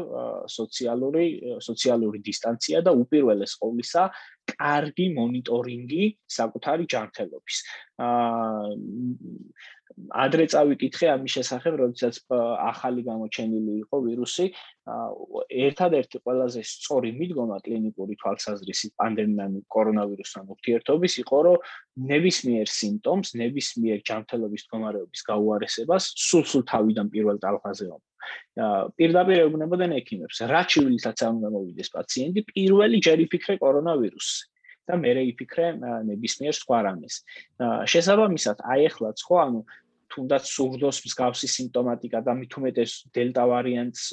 სოციალური სოციალური დისტანცია და უპირველეს ყოვლისა კარგი მონიტორინგი საკუთარი ჯანმრთელობის. აა ადრე წავიკითხე ამის შესახებ, როდესაც ახალი გამოჩენილი იყო ვირუსი, ერთადერთი ყველაზე სწორი მიდგომა კლინიკური თვალსაზრისით პანდემიამ კორონავირუსთან ურთიერთობის იყო, რომ ნებისმიერ სიმპტომს, ნებისმიერ ჯანმრთელობის მდგომარეობის გაუარესებას სულ-სულ თავიდან პირველ ტალღაზე ომ. პირდაპირ ეუბნებოდნენ ექიმებს, რა ჩივილითაც არ უნდა მოვიდეს პაციენტი, პირველი ჯერ იფიქრე კორონავირუსზე. და მე რეიფიქრე ნებისმიერ სხვა რამეს. შესაბამისად, აი ეხლაც ხო, ანუ თუნდაც სურდოს მსგავსი სიმპტომატიკა და უმეტეს დელტა ვარიანტს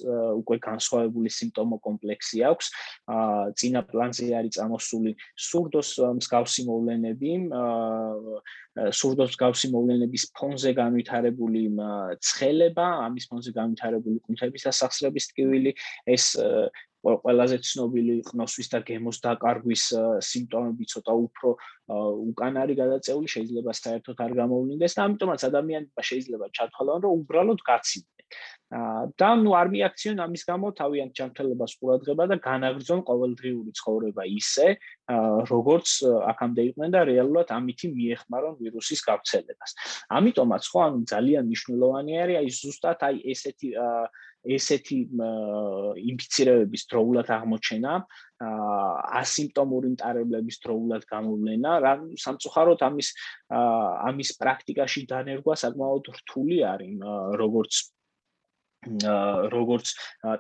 უკვე განსხვავებული სიმპტომო კომპლექსი აქვს. აა წინა პლანზე არის წამოსული სურდოს მსგავსი მოვლენები, აა სურდოს მსგავსი მოვლენების ფონზე განვითარებული ცხელება, ამის ფონზე განვითარებული კუნთების დასახსრების ტკივილი, ეს ყველაზე ცნობილი ყნოსვის და გემოს დაკარგვის სიმპტომები ცოტა უფრო უკან არის გადაწეული, შეიძლება საერთოდ არ გამოვლინდეს და ამიტომაც ადამიანმა შეიძლება ჩათვალონ, რომ უბრალოდ გაცინდნენ. და ნუ არ მიაქციონ ამის გამო თავიანთ ჯანმრთელობას ყურადღება და განაგრძონ ყოველდღიური ცხოვრება ისე, როგორც აქამდე იყვნენ და რეალურად ამითი მიეხმარონ ვირუსის გავრცელებას. ამიტომაც ხო ანუ ძალიან მნიშვნელოვანი არის აი ზუსტად აი ესეთი ესეთი ინფიცირებების დროულად აღმოჩენა, ასიმპტომური მტარებლების დროულად გამოვლენა, რა სამწუხაროდ ამის ამის პრაქტიკაში დანერგვა საკმაოდ რთული არის, როგორც როგორც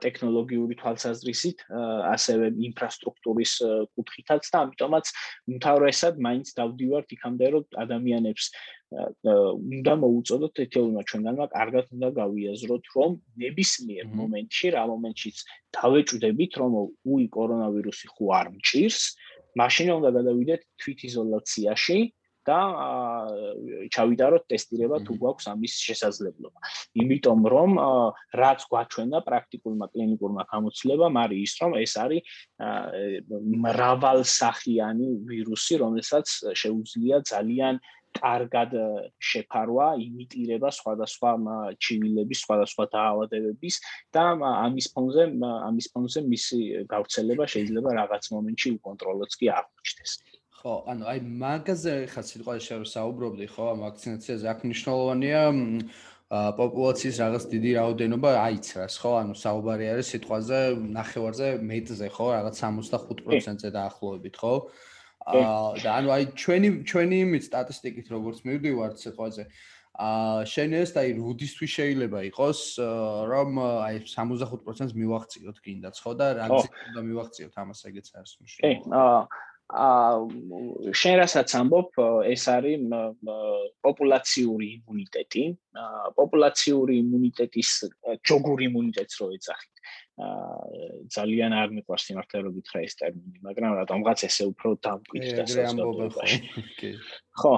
ტექნოლოგიური თვალსაზრისით, ასევე ინფრასტრუქტურის კუთხითაც და ამიტომაც მთავრესად მაინც დავდივართ იქამდე, რომ ადამიანებს უნდა მოუწოდოთ ეთეულმა ჩვენგანმა კარგად უნდა გავიაზროთ, რომ ნებისმიერ მომენტში, რა მომენტშიც დავეჭვდებით, რომ უი კორონავირუსი ხო არ მჭირს, მაშინ უნდა გადავიდეთ თვითიზოლაციაში და ჩავიტაროთ ტესტირება თუ გვაქვს ამის შესაძლებლობა. იმიტომ რომ რაც გვაჩვენა პრაქტიკულმა კლინიკურმა გამოცდილებამ არის ის რომ ეს არის მრავალსახიანი ვირუსი, რომელსაც შეუძლია ძალიან კარგად შეფარვა, იმიტირება სხვადასხვა ჩივილების, სხვადასხვა დაავადებების და ამის ფონზე ამის ფონზე მისი გავრცელება შეიძლება რაღაც მომენტში უკონტროლოც კი აღმოჩნდეს. ხო, ანუ აი მაგაზე ხა სიტყვაში შევ საუბრობდი, ხო, ამ ვაქცინაციაზე აქ მნიშვნელოვანია პოპულაციის რაღაც დიდი რაოდენობა აიცრას, ხო? ანუ საუბარი არის სიტყვაზე ნახევარზე მეტზე, ხო? რაღაც 65%-ზე დაახლოებით, ხო? აა და ანუ აი ჩვენი ჩვენი იმით სტატისტიკით როგორც მივდივართ სიტყვაზე აა შენეს და აი რუდისთვის შეიძლება იყოს რომ აი 65%-ს მივახციოთ კიდაც ხო და რა გზით უნდა მივახციოთ ამას ეგეც არის მნიშვნელოვანი. კი, აა აა შენ რასაც ამბობ ეს არის პოპულაციური იმუნიტეტი. პოპულაციური იმუნიტეტის ჯოგური იმუნიტეტს რო ეძახით. აა ძალიან არ მიყვარს სიმართლე რო გითხრა ეს ტერმინი მაგრამ რატომღაც ესე უფრო დამკვიდრდა საზოგადოებაში. ხო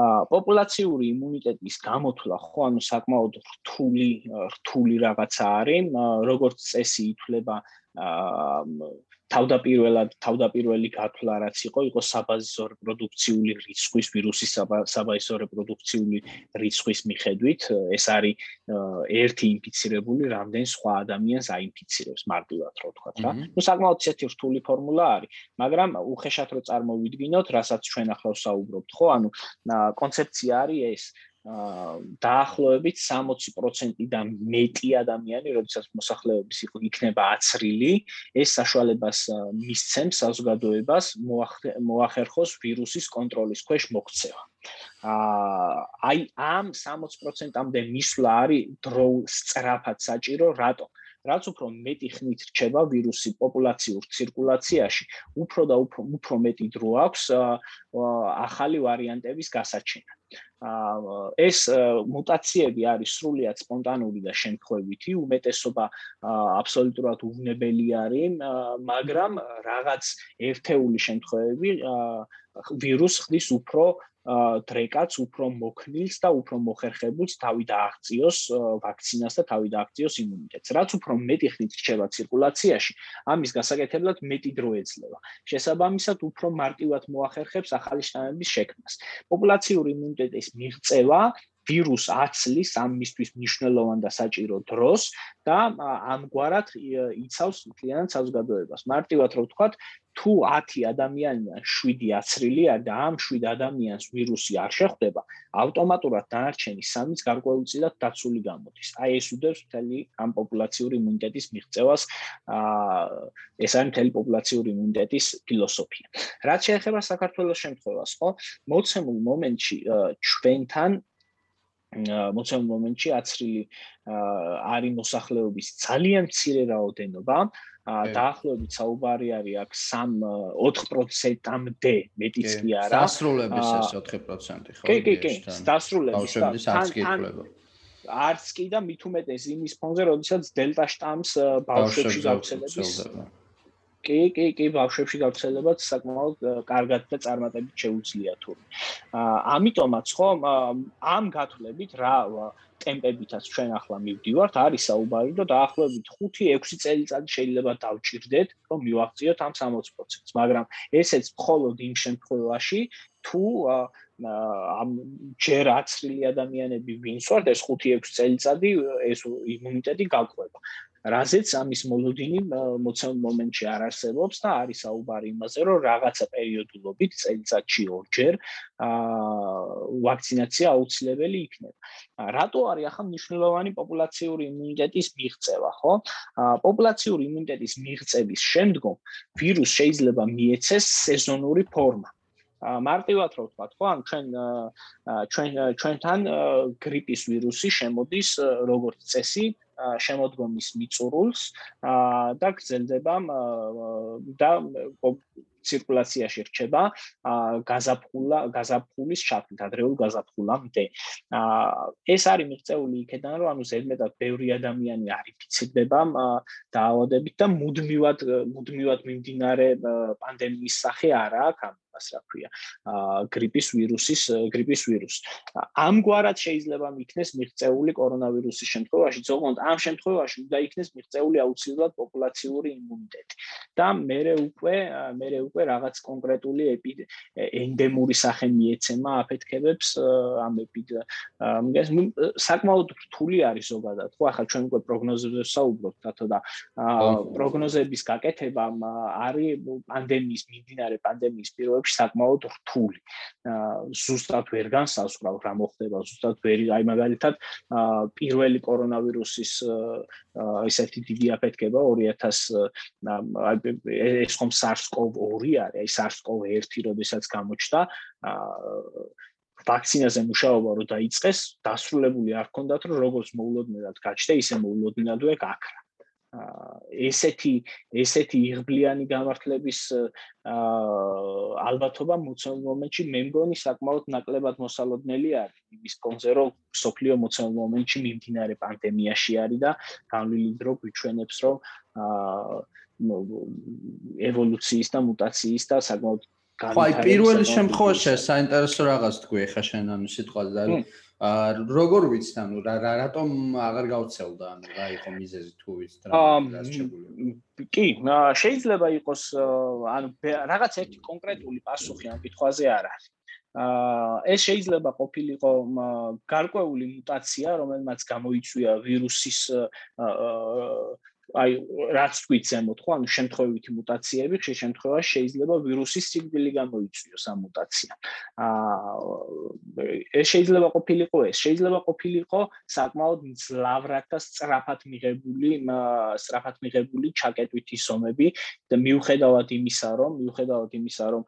აა პოპულაციური იმუნიტეტის გამოთვლა ხო ანუ საკმაოდ რთული რთული რაღაცა არის როგორც წესი ითვლება აა თავდაპირველად თავდაპირველი გათვლა რაც იყო იყო საბაზისო რეპროდუქციული რიცხვის ვირუსის საბაზისო რეპროდუქციული რიცხვის მიხედვით ეს არის ერთი ინფიცირებული რამდენ სხვა ადამიანს აინფიცირებს მარტივად რო ვთქვა რა. ნუ საკმაოდ ისეთი რთული ფორმულა არის მაგრამ უხეშად რო წარმოვიდგინოთ რასაც ჩვენ ახლა ვსაუბრობთ ხო? ანუ კონცეფცია არის ეს დაახლოებით 60%-დან მეტი ადამიანი, როდესაც მოსახლეობის იქნება აცრილი, ეს საშუალებას მისცემს საზოგადოებას მოახერხოს ვირუსის კონტროლის ქვეშ მოქცევა. აა აი ამ 60%-ამდე მისვლა არის დრო სწრაფად საჭირო, რატო? რაც უფრო მეტი ხნით რჩება ვირუსი პოპულაციურ ცირკულაციაში, უფრო და უფრო უფრო მეტი დრო აქვს ახალი ვარიანტების გასაჩენად. ეს მუტაციები არის სრულიად სპონტანური და შემთხვევითი, უმეტესობა აბსოლუტურად უვნებელი არის, მაგრამ რაღაც ერთეული შემთხვევები ვირუს ხდის უფრო დრეკაც უფრო მოქნილს და უფრო მოხერხებულს თავი დააღწიოს ვაქცინას და თავი დააღწიოს იმუნიტეტს. რაც უფრო მეტი ხნით რჩება ცირკულაციაში, ამის გასაკეთებლად მეტი დრო ეძლევა. შესაბამისად, უფრო მარტივად მოახერხებს ახალი შთამების შექმნას. პოპულაციური იმუნიტეტის მიღწევა ვირუს აცლის ამისთვის მნიშვნელოვან და საჭირო დროს და ამგვარად იცავს მთლიანად საზოგადოებას. მარტივად რო ვთქვათ, თუ 10 ადამიანიდან 7 აცრილია და ამ 7 ადამიანს ვირუსი არ შეხვდება, ავტომატურად დანარჩენი 3-ს გარკვეულწილად დაცული გამოდის. აი ეს უდევს მთელი ამ პოპულაციური იმუნიტეტის მიღწევას. აა ეს არის მთელი პოპულაციური იმუნიტეტის ფილოსოფია. რაც შეეხება საქართველოს შემთხვევას, ხო? მოცემულ მომენტში ჩვენთან მოცემულ მომენტში აცრილი არის მოსახლეობის ძალიან მცირე რაოდენობა. დაახლოებით საუბარი არის აქ 3-4%-ამდე მეტიც კი არა. დასრულების ეს 4% ხო? კი, კი, კი, დასრულების. ბავშვების არც კი ეკვლება. არც კი და მით უმეტეს იმის ფონზე, როდესაც დელტა შტამს ბავშვებში გავრცელების კი, კი, კი, ბავშვებში გავრცელებაც საკმაოდ კარგად და წარმატებით შეუძლია თუ. აა ამიტომაც ხო ამ გათვლებით რა ტემპებითაც ჩვენ ახლა მივდივართ, არის საუბარი, რომ დაახლოებით 5-6 წელიწადი შეიძლება დავჭirdეთ, რომ მივაღწიოთ ამ 60%-ს, მაგრამ ესეც მხოლოდ იმ შემთხვევაში, თუ ამ ჯერ აცრილი ადამიანები ვინც ვართ, ეს 5-6 წელიწადი ეს იმუნიტეტი გაყვება. რაზეც ამის მოლოდინი მოცემ მომენტში არ არსებობს და არის საუბარი იმაზე, რომ რაღაცა პერიოდულობით წელიწადში ორჯერ აა ვაქცინაცია აუცილებელი იქნება. რატო არის ახლა მნიშვნელოვანი პოპულაციური იმუნიტეტის მიღწევა, ხო? აა პოპულაციური იმუნიტეტის მიღწევის შემდგომ ვირუს შეიძლება მიეცეს სეზონური ფორმა. ა მარტივად რო ვთქვა, ხო, ან ჩვენ ჩვენ ჩვენთან გრიპის ვირუსი შემოდის როგორც წესი შემოდგომის მიწურულს და გრძელდება და ცირკულაციაში რჩება გაზაფხულა გაზაფხულის ჩათვლით ადრეულ გაზაფხულამდე. ეს არის მიღწეული იქიდან რომ ანუ ზედმეტად ბევრი ადამიანი არ ინფიცირდება დაავადებით და მუდმივად მუდმივად მიმდინარე პანდემიის სახე არა აქვს ამას რა ქვია გრიპის ვირუსის გრიპის ვირუსი. ამგვარად შეიძლება მიქნეს მიღწეული კორონავირუსის შემთხვევაში, ზოგადად ამ შემთხვევაში უნდა იქნეს მიღწეული აუცილებლად პოპულაციური იმუნიტეტი. და მე უკვე მე უკვე რაღაც კონკრეტული ენდემური სახე მიეცემა აფეთქებებს ამ ეპიდ მგეს საკმაოდ რთული არის ზოგადად. ხო ახლა ჩვენ უკვე პროგნოზებზე საუბრობთ, რატო და პროგნოზების გაკეთება არის პანდემიის მიმდინარე პანდემიის პირველ პირობებში საკმაოდ რთული. ზუსტად ვერ განსაზღვრავ რა მოხდება, ზუსტად ვერ აი მაგალითად პირველი კორონავირუსის ესეთი დიდი აფეთქება 2000 აი ეს ხომ SARS-CoV-2 არის, აი SARS-CoV-1 როდესაც გამოჩნდა ვაქცინაზე მუშაობა რო დაიწყეს, დასრულებული არ ქონდათ, რომ როგორც მოულოდნელად გაჩნდა, ისე მოულოდნელადვე გაქრა. ესეთი ესეთი იღბლიანი გამართლების ალბათობა მოცემულ მომენტში მე მგონი საკმაოდ ნაკლებად მოსალოდნელი არის. იმის კონზე რომ სოფლიო მოცემულ მომენტში მიმდინარე პანდემიაში არის და განვლილი დრო გვიჩვენებს რომ ევოლუციის და მუტაციის და საკმაოდ ხო აი პირველ შემთხვევაში საინტერესო რაღაც თქვი ხა შენ ანუ სიტყვაზე და აა როგორ ვიცით ანუ რა რატომ აღარ გავცელდა ანუ რა იყო მიზეზი თუ ვიცით რა რასჭებული კი შეიძლება იყოს ანუ რაღაც ერთი კონკრეტული პასუხი ამ კითხვაზე არ არის. აა ეს შეიძლება ყოფილიყო გარკვეული მუტაცია რომელმაც გამოიწვია ვირუსის აა აი რაც თქვით ზემოთ ხო ანუ შემთხვევითი მუტაციები ხშირ შემთხვევაში შეიძლება ვირუსის სიგბილი გამოიწვიოს ამ მუტაციამ. აა ეს შეიძლება ყოფილიყო ეს, შეიძლება ყოფილიყო საკმაოდ მძლავრად და სწრაფად მიღებული სწრაფად მიღებული ჩაკეტვითი სომები და მიუხედავად იმისა, რომ მიუხედავად იმისა, რომ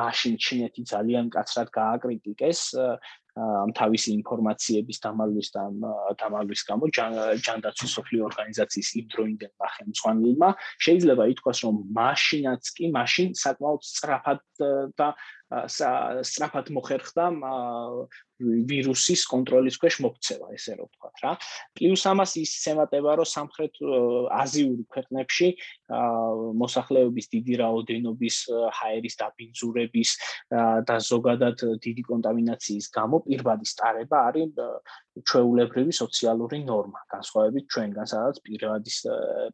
მაშინ ჩინეთი ძალიან კაცრად გააკრიტიკეს ამ თავისი ინფორმაციების დამალვის და დამალვის გამო ჯანდაცვის სოფლიო ორგანიზაციის იმდროინდელმა ხელმძღვანელმა შეიძლება ითქვას რომ მაშინაც კი მაშინ საკმაოდ სწრაფად და სწრაფად მოხერხდა ვირუსის კონტროლის ქვეშ მოქცევა, ესე რომ ვთქვა რა. პლუს ამას ის შემატება, რომ სამხრეთ აზიური ქვეყნებში მოსახლეობის დიდი რაოდენობის ჰაერის დაბინძურების და ზოგადად დიდი კონტამინაციის გამო პირბადი სტარება არის ჩვეულებრივი სოციალური ნორმა, განსხვავებით ჩვენგან, სადაც პირბადის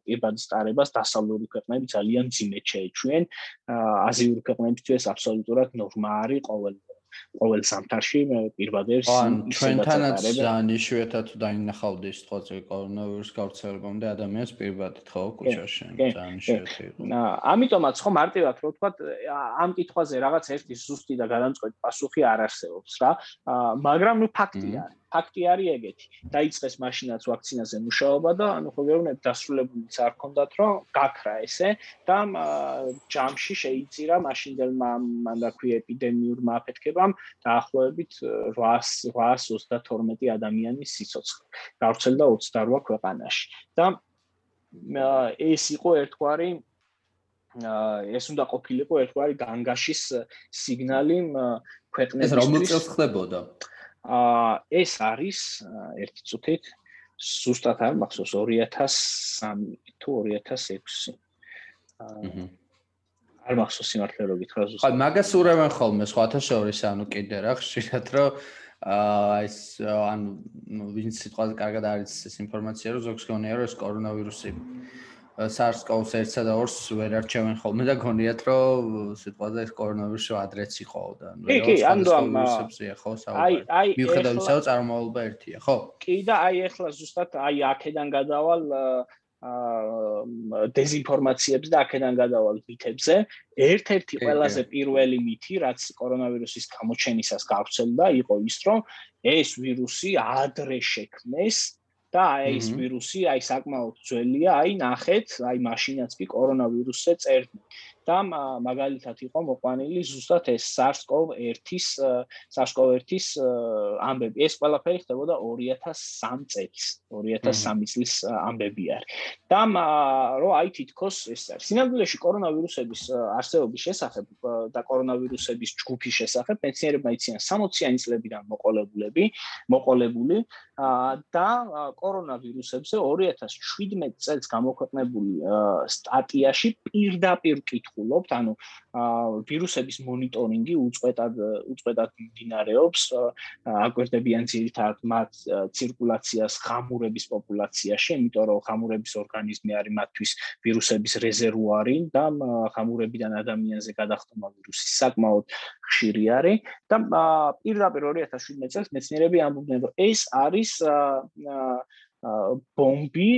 პირბადის სტარებას დასავლური ქვეყნები ძალიან ძიმედ შეეჩვიან. აზიური ქვეყნებისთვის აბსოლუტურად ნორმა არის ყოველ ყოველ სამთარში პირბადებს ჩვენთანაც ძალიან იშვიათად დაინახავდი სიტყვაზე კორონავირუს გავრცელებამდე ადამიანს პირბადით ხო კუჩაში ძალიან იშვიათი იყო. ამიტომაც ხო მარტივად რო ვთქვა ამ კითხვაზე რაღაც ერთი ზუსტი და გადამწყვეტი პასუხი არ არსებობს რა. მაგრამ ნუ ფაქტია ფაქტი არის ეგეთი. დაიწყეს მაშინაც ვაქცინაზე მუშაობა და ანუ ხო გეუბნები დასრულებულიც არ ქონდათ რომ გაქრა ესე და ჯამში შეიწირა მაშინდელმა მანდაქვი ეპიდემიურმა აფეთქებამ დაახლოებით 832 ადამიანის სიცოცხლე. გავრცელდა 28 ქვეყანაში. და ეს იყო ერთგვარი ეს უნდა ყოფილიყო ერთგვარი განგაშის სიგნალი ქვეყნებისთვის. ეს რომელ წელს ხდებოდა? აა ეს არის ერთი წუთით ზუსტად არ მახსოვს 2003 თუ 2006. აა არ მახსოვს სიმართლე რო გითხრა ზუსტად. ხა მაგას ურავენ ხოლმე სხვათა შორის ანუ კიდე რა ხშირად რომ აა ეს ანუ ვინც სიტყვაზე კარგად არის ეს ინფორმაცია რომ ზოგს გონია რომ ეს კორონავირუსი SARS-CoV-2 1-სა და 2-ს ვერ არჩევენ ხოლმე და გონიათ რომ სიტყვაზე ეს კორონავირუსი ადრეც იყო და კი კი ამდო ამ ხო საუბარი. აი მიუხედავად ისა რომ წარმოალობა ერთია ხო? კი და აი ეხლა ზუსტად აი აქედან გადავალ აა დეзинფორმაციებს და აქედან გადავალ მითებზე ერთ-ერთი ყველაზე პირველი მითი რაც კორონავირუსის გამოჩენისას გავრცელდა იყო ის რომ ეს ვირუსი ადრე შექმნეს და აი ეს ვირუსი აი საკმაოდ ძველია, აი ნახეთ, აი მაშინაც კი კორონავირუსზე წერდი. და მაგალითად იყო მოყვანილი ზუსტად ეს SARS-CoV-1-ის SARS-CoV-1-ის ამბები. ეს ყველაფერი ხდებოდა 2003 წელს, 2003 წლის ამბები არის. და რო აი თითქოს ეს არის. სინამდვილეში კორონავირუსების არსებობის შესახებ და კორონავირუსების ჯგუფის შესახებ მეცნიერებმა იციან 60-იანი წლებიდან მოყოლებულები, მოყოლებული და კორონავირუსებზე 2017 წელს გამოქვეყნებული სტატიაში პირდაპირ კითხვა ვსახულობთ, ანუ ვირუსების მონიტორინგი უწყვეტად უწყვეტად მიმდინარეობს, აკვირდებიან ძირითადად მათ ცირკულაციას ხამურების პოპულაციაში, იმიტომ რომ ხამურების ორგანიზმი არის მათთვის ვირუსების რეზერვუარი და ხამურებიდან ადამიანზე გადახტომა ვირუსის საკმაოდ ხშირი არის და პირდაპირ 2017 წელს მეცნიერები ამბობდნენ, რომ ეს არის ბომბი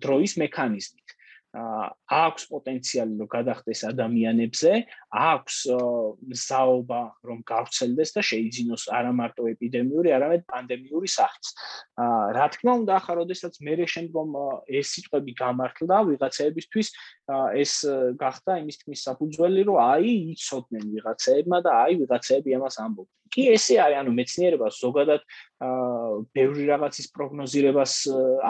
დროის მექანიზმით. აქვს პოტენციალი რომ გადახდეს ადამიანებზე, აქვს მზაობა რომ გავრცელდეს და შეიძინოს არა მარტო ეპიდემიური, არამედ პანდემიური სახის. აა რა თქმა უნდა, ახლა როდესაც მე შემდგომ ეს სიტყვები გამართლდა ვიღაცეებისთვის, ეს გახდა იმის თქმის საფუძველი, რომ აი იცოდნენ ვიღაცეებმა და აი ვიღაცეები ამას ამბობდნენ. კი ესე არის, ანუ მეცნიერება ზოგადად აა ბევრი რაღაცის პროგნოზირებას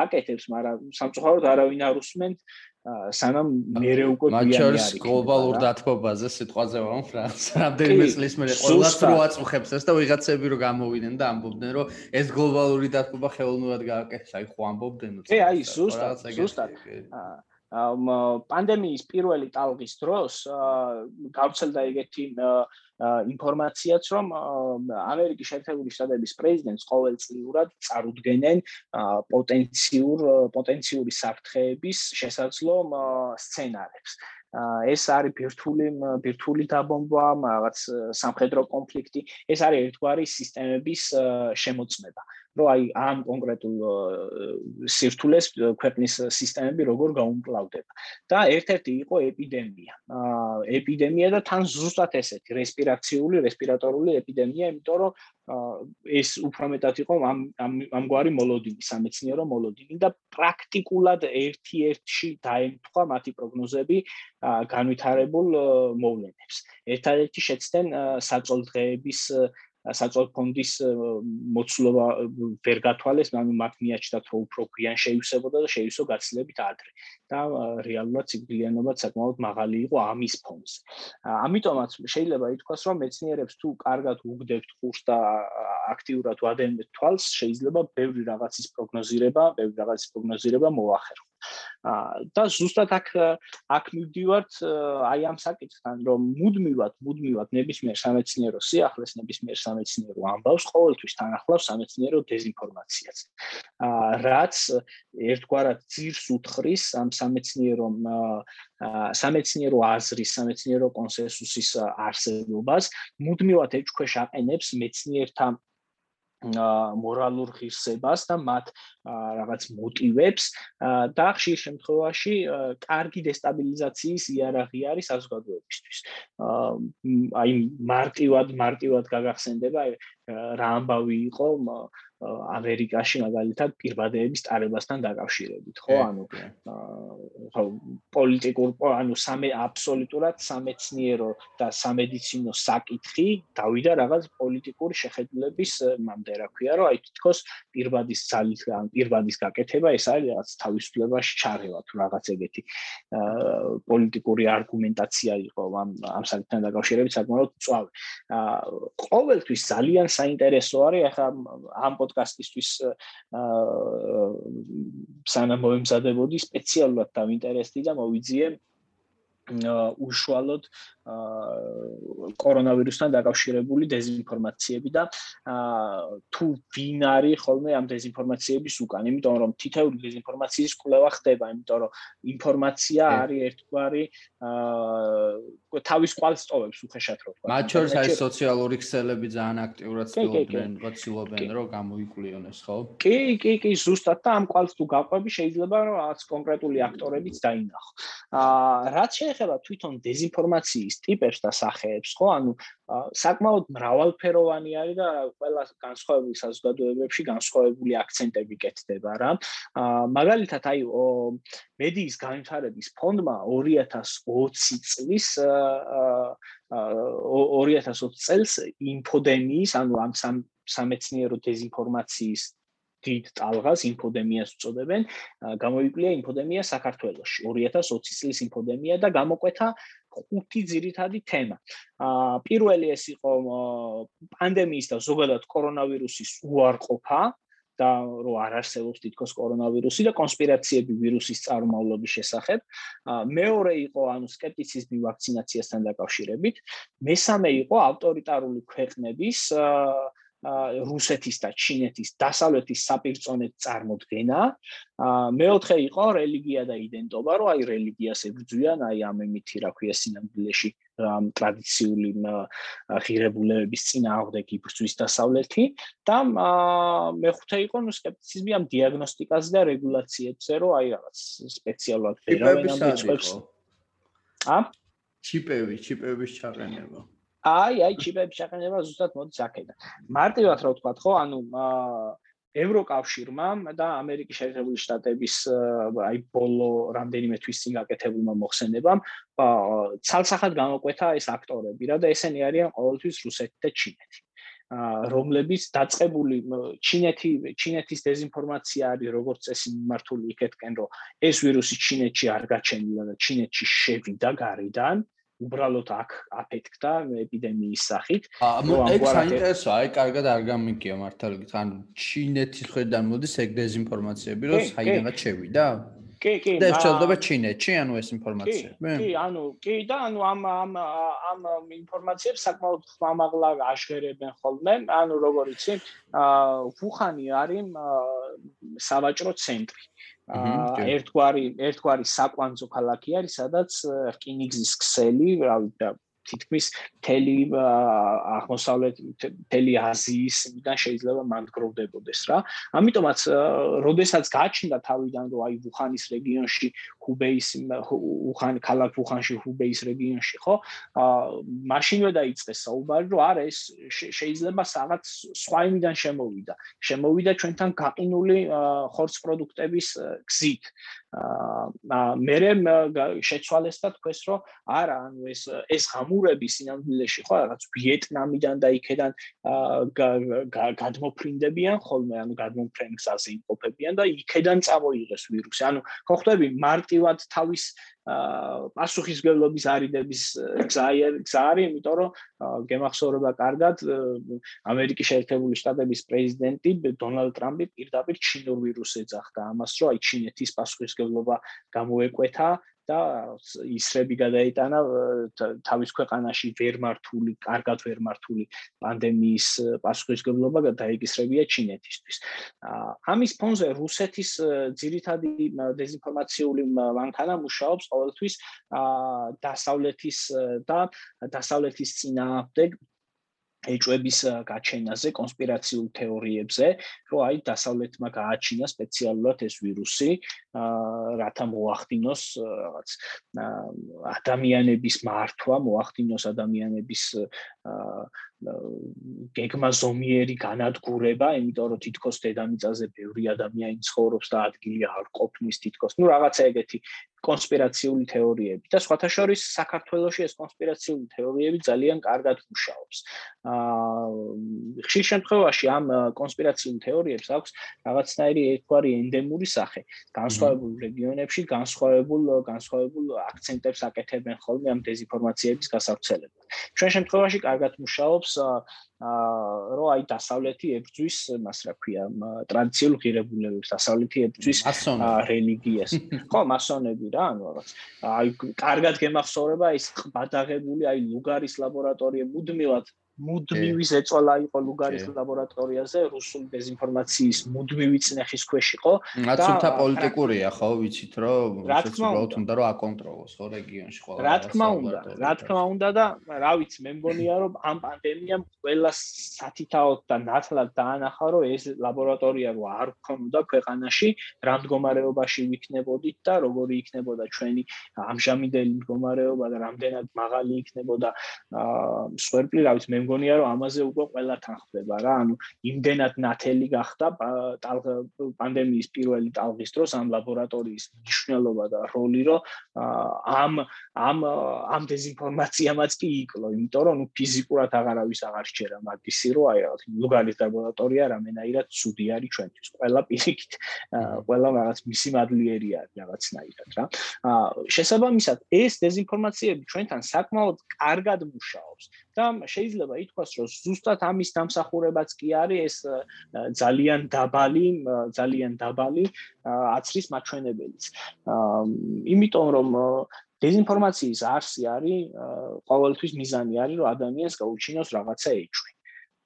აკეთებს, მაგრამ სამწუხაროდ არავინ არ უსმენთ სანამ მეરે უკვე გვიანი არის. მაჩორს გლობალურ დათბობაზე სიტყვაზე ვამფრანს. რამდენიმე წლის მერე ყველას რო აწუხებს ეს და ვიღაცები რო გამოვიდნენ და ამბობდნენ რომ ეს გლობალური დათბობა ხელოვნურად გააკეთეს. აი ხო ამბობდნენ. კი, აი ზუსტად, ზუსტად. პანდემიის პირველი ტალღის დროს გავრცელდა ეგეთი ინფორმაციაც რომ ამერიკის შეერთებული შტატების პრეზიდენტს ყოველწლიურად წარუდგენენ პოტენციურ პოტენციური საფრთხეების შესაძლო სცენარებს. ეს არის ბირთული ბირთული დაბომბვა, რაღაც სამხედრო კონფლიქტი, ეს არის ერთგვარი სისტემების შემოწმება. რომ აი ამ კონკრეტულ სირთულეს ქვეყნის სისტემები როგორ გაუმკლავდება და ერთ-ერთი იყო ეპიდემია. აა ეპიდემია და თან ზუსტად ესეთი რესპირაციული, რესპირატორული ეპიდემია, იმიტომ რომ ეს უფრო მეტად იყო ამ ამგვარი მოლოდინი, სამეცნიერო მოლოდინი და პრაქტიკულად ერთ-ერთში დაემთხვა მათი პროგნოზები განვითარებულ მოვლენებს. ერთ-ერთი შეცდენ საწოლ დღეების საწოლ ფონდის მოცულობა ვერ გათვალეს, ანუ მათ მიაჩნდათ რომ უფრო გვიან შეივსებოდა და შეივსო გაცილებით ადრე და რეალურად სიგბილიანობა საკმაოდ მაღალი იყო ამის ფონზე. ამიტომაც შეიძლება ითქვას, რომ მეცნიერებს თუ კარგად უგდებთ ყურს და აქტიურად ვადენთ თვალს, შეიძლება ბევრი რაღაცის პროგნოზირება, ბევრი რაღაცის პროგნოზირება მოახერხოთ. და ზუსტად აქ აქ მივდივართ აი ამ საკითხთან, რომ მუდმივად, მუდმივად ნებისმიერ სამეცნიერო სიახლეს, ნებისმიერ სამეცნიერო ამბავს ყოველთვის თანახლავს სამეცნიერო დეзинფორმაციაც. რაც ერთგვარად ძირს უთხრის ამ სამეცნიერო სამეცნიერო აზრის, სამეცნიერო კონსენსუსის არსებობას, მუდმივად ეჭქვეშ აყენებს მეცნიერთა მორალურ ღირსებას და მათ რაღაც მოტივებს და ხშირ შემთხვევაში კარგი დესტაბილიზაციის იარაღი არის საზოგადოებისთვის. აი მარტივად მარტივად გაგახსენდება რა ამბავი იყო ამერიკაში მაგალითად პირბადეების ტარებასთან დაკავშირებით, ხო? ანუ ხო პოლიტიკურ ანუ სამე აბსოლუტურად სამეცნიერო და სამედიცინო საკითხი დავიდა რაღაც პოლიტიკური შეხედულების მამდე, რა ქვია, რომ აი თითქოს პირბადის ძალით ან პირბადის გაკეთება ეს არის რაღაც თავისუფლებაში ჩარევა თუ რაღაც ეგეთი პოლიტიკური არგუმენტაცია იყო ამ ამ საკითხთან დაკავშირებით საკმაოდ წვავი. ყოველთვის ძალიან საინტერესო არის ახლა ამ პოდკასტისთვის სანამ მომემზადებოდი სპეციალურად დავინტერესდი და მოვიძიე უშუალოდ კორონავირუსთან დაკავშირებული დეзинფორმაციები და თუ ვინ არის ხოლმე ამ დეзинფორმაციების უკან, იმიტომ რომ თითოეული დეзинფორმაციის კვლევა ხდება, იმიტომ რომ ინფორმაცია არის ერთგვარი თავის კვალს ტოვებს უხეშად რო თქვა. მათ შორის აი სოციალური ქსელები ძალიან აქტიურად ცდილობენ, გაცილობენ, რომ გამოიკვლიონეს, ხო? კი, კი, კი, ზუსტად და ამ კვალს თუ გაყვები, შეიძლება რომ რაღაც კონკრეტული აქტორებიც დაინახო. აა რაც შეეხება თვითონ დეзинფორმაციის მის ტიპებს და სახეებს, ხო? ანუ საკმაოდ მრავალფეროვანი არის და ყველა განსხვავებული საზოგადოებებში განსხვავებული აქცენტები კეთდება რა. მაგალითად, აი მედიის განვითარების ფონდმა 2020 წლის 2020 წელს ინფოდემიის, ანუ ამ სამეცნიერო დეзинფორმაციის დიდ ტალღას ინფოდემიას უწოდებენ. გამოიკვლია ინფოდემია საქართველოში 2020 წლის ინფოდემია და გამოკვეთა ხუთი ძირითადი თემა. აა პირველი ეს იყო პანდემიის და ზოგადად კორონავირუსის უარყოფა, და რომ არ არსებობს თითქოს კორონავირუსი და კონსპირაციები ვირუსის წარმავლობის შესახებ. მეორე იყო ანუ скеპტიციზმი ვაქცინაციასთან დაკავშირებით. მესამე იყო ავტორიტარული ქვეყნების აა რუსეთის და ჩინეთის დასავლეთის საპირწონედ წარმოქმნა. მეოთხე იყო რელიგია და იდენტობა, რომ აი რელიგიას ებრძვიან, აი ამემითი რა ქვია სინამდვილეში ტრადიციული ღირებულებების წინააღმდეგ იბრძვის დასავლეთი და მეხუთე იყო ნუ სკეპტიციზმი ამ დიაგნოსტიკაზე და რეგულაციებზე, რომ აი რაღაც სპეციალურად ფერაენ ამ რიცხვებს. ა? ჩიპები, ჩიპების ჩაყენება. აი, აი ჩიპების შეყენება ზუსტად მოდის აქედან. მარტივად რა ვთქვა, ხო, ანუ ევროკავშირმა და ამერიკის შეერთებული შტატების აი ბოლო რამდენიმე თვის წინ გაკეთებულმა მოხსენებამ ცალსახად გამოკვეთა ეს აქტორები რა და ესენი არიან ყოველთვის რუსეთი და ჩინეთი. რომლებიც დაწቀბული ჩინეთი ჩინეთის დეзинფორმაცია არის როგორც წესი მიმართული იქეთკენ რომ ეს ვირუსი ჩინეთში არ გაჩენილა და ჩინეთში შევიდა გარიდან უბრალოდ აქ აფეთქდა ეპიდემიის სახით. ეგ საინტერესოა, აი კარგად არ გამიგია მართალია, ან ჩინეთის ხედან მოდის ეგ დეзинფორმაციები, რომ საიდანაც შევიდა? კი, კი. და შეიძლება ჩინეთში, ანუ ეს ინფორმაციები? კი, ანუ კი და ანუ ამ ამ ამ ინფორმაციებს საკმაოდ ხმამაღლა აშღერებენ ხოლმე, ანუ როგორ იცი, აა უხანი არის სავაჭრო ცენტრი. აა ერთგვარი ერთგვარი საკვანძო ქალაქი არის, სადაც რკინიგზის ქსელი, რავი, თითქმის მთელი აღმოსავლეთ მთელი აზიისიდან შეიძლება მანდგროვდებოდეს რა. ამიტომაც, როდესაც გაჩნდა თავიდან რომ აი ვუხანის რეგიონში, ჰუბეის ვუხანი ქალაქ ვუხანში ჰუბეის რეგიონში, ხო? აა მაშინვე დაიწყეს საუბარი რომ არა ეს შეიძლება რაღაც სხვა იმიდან შემოვიდა. შემოვიდა ჩვენთან გაყინული ხორცპროდუქტების გზით. აა მე შეცვალეს და თქვეს რომ არა ანუ ეს ეს ღამურები სინამდვილეში ხო რაღაც ვიეტნამიდან და იქედან გადმოფრინდებიან ხოლმე ანუ გადმოფრენგსაზე იმყოფებიან და იქედან წამოიღეს ვირუსი. ანუ ხო ხვდები მარტივად თავის პასუხისგებლობის არიდების გზაა გზარი იმიტომ რომ გემახსოვრება კარგად ამერიკის შეერთებული შტატების პრეზიდენტი დონალდ ტრამპი პირდაპირ ჩინურ ვირუსს ეძახდა ამას რომ აი ჩინეთის პასუხისგებლობა გამოეკვეთა და ისრები გადაიტანა თავის ქვეყანაში ვერ მართული, კარგად ვერ მართული პანდემიის პასუხისგებლობა დაეკისრებია ჩინეთისთვის. ამის ფონზე რუსეთის ძირითადი დეзинფორმაციული მანქანა მუშაობს ყოველთვის დასავლეთის და დასავლეთის წინააღმდეგ ეჭვების გაჩენაზე, კონსპირაციულ თეორიებზე, რომ აი დასავლეთმა გააჩინა სპეციალურად ეს ვირუსი, აა რათა მოახდინოს რაღაც ადამიანების მართვა, მოახდინოს ადამიანების აა გეგმაზომიერი განადგურება, იმიტომ რომ თითქოს დედამიწაზე ბევრი ადამიანი ცხოვრობს და ადგილი არ ყოფნის თითქოს. ნუ რაღაცა ეგეთი კონსპირაციული თეორიები და სხვათა შორის საქართველოსი ეს კონსპირაციული თეორიები ძალიან კარგად მუშაობს. აა ხშირ შემთხვევაში ამ კონსპირაციულ თეორიებს აქვს რაღაცნაირი ერთგვარი ენდემური სახე. განსხვავებულ რეგიონებში განსხვავებულ განსხვავებულ აქცენტებს აკეთებენ ხოლმე ამ დეзинფორმაციების გასავრცელებლად. ჩვენ შემთხვევაში კარგად მუშაობს რომ აი დასავლეთი ებრძვის მას რა ქვია ტრადიციულ ღირებულებებს დასავლეთი ებრძვის რელიგიას ხო მასონები რა ანუ რაღაც აი კარგად გემახსოვრება ის ყბადაღებული აი ლუგარის ლაბორატორია მუდმივად მუდმივის ეწოლა იყო ლუგარის ლაბორატორიაზე რუსული დეзинფორმაციის მუდმივი წნეხის ქვეშ იყო და ცუთა პოლიტიკურია ხო ვიცით რომ უბრალოდ უნდა. რომ აკონტროლოს ხო რეგიონში ყველა რა თქმა უნდა რა თქმა უნდა და რა ვიცი მე მგონია რომ ამ პანდემიამ ყველა სათითაოდ და ნათლად დაანახა რომ ეს ლაბორატორია რო არ გქონოდა ქვეყანაში რა მდგომარეობაში ვიქნებოდით და როგორი იქნებოდა ჩვენი ამჟამინდელი მდგომარეობა და რამდენად მაღალი იქნებოდა აა მსხვერპლი რა ვიცი მე მგონია რომ ამაზე უკვე ყველა თანხდება რა, ანუ იმდენად ნათელი გახდა პანდემიის პირველი ტალღის დროს ამ ლაბორატორიის მნიშვნელობა და როლი, რომ ამ ამ ამ დეзинფორმაციამაც კი იკლო, იმიტომ რომ ნუ ფიზიკურად აღარავის აღარ შეერა მაგისი, რომ აი რაღაც ლუგანის ლაბორატორია რამენაირად ცუდი არის ჩვენთვის. ყველა პირიქით, ყველა რაღაც მისი მადლიერი არის რაღაცნაირად რა. შესაბამისად, ეს დეзинფორმაციები ჩვენთან საკმაოდ კარგად მუშაობს და შეიძლება შეიძლება ითქვას, რომ ზუსტად ამის დამსახურებაც კი არის ეს ძალიან დაბალი, ძალიან დაბალი აცრის მაჩვენებელიც. იმიტომ რომ დეзинფორმაციის არსი არის ყოველთვის მიზანი არის, რომ ადამიანს გაუჩინოს რაღაცა ეჭვი.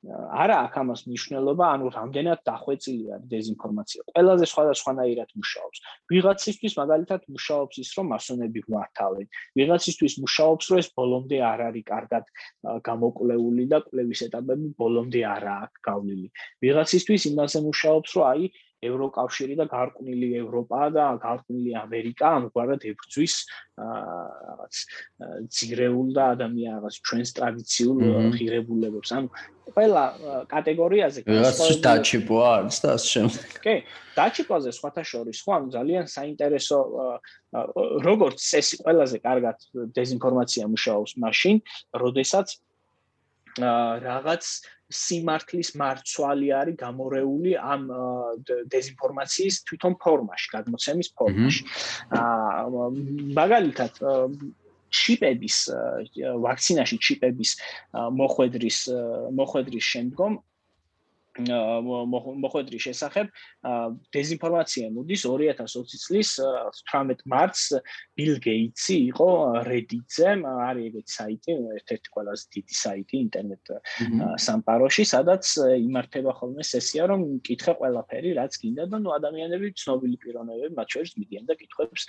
არა აქვს ამას მნიშვნელობა, ანუ რამდენად დახვეწილია დეзинფორმაცია. ყველაზე სხვადასხვანაირად მუშაობს. ვიღაცისთვის მაგალითად მუშაობს ის, რომ მასონები გვართავენ. ვიღაცისთვის მუშაობს, რომ ეს ბოლომდე არ არის კარგად გამოკვლეული და კვლევის ეტაპები ბოლომდე არ აქვს გავლილი. ვიღაცისთვის იმაზე მუშაობს, რომ აი ევროკავშირი და გარყვნილი ევროპა და გარყვნილი ამერიკა ამგვარად ებრძვის რაღაც ძირეულ და ადამიანს რაღაც ჩვენს ტრადიციულ ღირებულებებს. ანუ ყველა კატეგორიაზე რაღაც დაჩიპო არის და ასე შემდეგ. კი, დაჩიპოზე სხვათა შორის ხო, ანუ ძალიან საინტერესო როგორც წესი ყველაზე კარგად დეзинფორმაცია მუშაობს მაშინ, როდესაც რაღაც აა სიმართლის მარცვალი არის გამორეული ამ დეзинფორმაციის თვითონ ფორმაში, გადმოცემის ფორმაში. აა მაგალითად ჩიპების ვაქცინაში ჩიპების მოხვედრის მოხვედრის შემდგომ მოხვედრის შესახებ დეзинფორმაცია მოდის 2020 წლის 18 მარტს ბილ გეიტსი იყო Reddit-ზე, არის ეგეთი საიტი, ერთ-ერთი ყველაზე დიდი საიტი ინტერნეტ სამყაროში, სადაც იმართება ხოლმე სესია, რომ მკითხე ყველაფერი, რაც გინდა და ნუ ადამიანები ცნობილი პიროვნებები, მათ შორის მიდიან და კითხვებს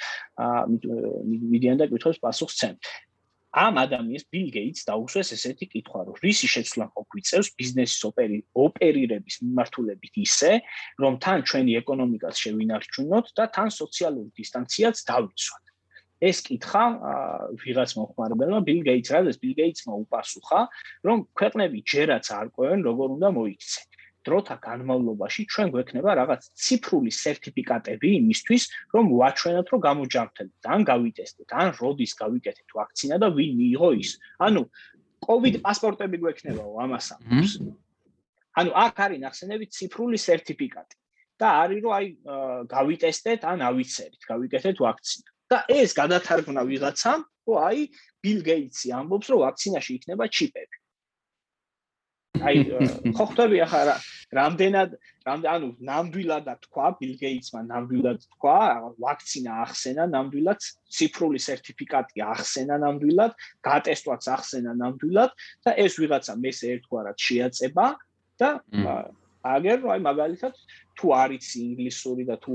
მიდიან და კითხვებს პასუხს ცემ. ამ ადამიანს ბილ გეიტს დაუსვეს ესეთი კითხვა, რომ რისი შეცვლა მოგვიწევს ბიზნესის ოპერირების მიმართულებით ისე, რომ თან ჩვენი ეკონომიკას შევინარჩუნოთ და თან სოციალური დისტანციაც დავიცვათ. ეს კითხვა ვიღაც მოხმარებელმა ბილ გეიტს რაზეც ბილ გეიტსმა უპასუხა, რომ ქვეყნები ჯერაც არ ყვევენ, როგორ უნდა მოიქცენ. დროთა განმავლობაში ჩვენ გვექნება რაღაც ციფრული სერტიფიკატები იმისთვის, რომ ვაჩვენოთ, რომ გამოჯანმრთელთ, ან გავიტესტეთ, ან როდის გავიკეთეთ ვაქცინა და ვინ მიიღო ის. ანუ COVID პასპორტები გვექნებაო ამასამს. ანუ აქ არის ნახსენები ციფრული სერტიფიკატი და არის რომ აი გავიტესტეთ ან ავიცერით, გავიკეთეთ ვაქცინა. და ეს გადათარგმნა ვიღაცამ, რომ აი ბილ გეიტსი ამბობს, რომ ვაქცინაში იქნება ჩიპები. აი ხო ხვდები ახლა რა რამდენად ანუ ნამდვილად თქვა ბილ გეიტსმა ნამდვილად თქვა ვაქცინა ახსენა ნამდვილად ციფრული სერტიფიკატი ახსენა ნამდვილად გატესტვაც ახსენა ნამდვილად და ეს ვიღაცა მესე ერთგვარად შეაწება და აგერ აი მაგალითად თუ არიცი ინგლისური და თუ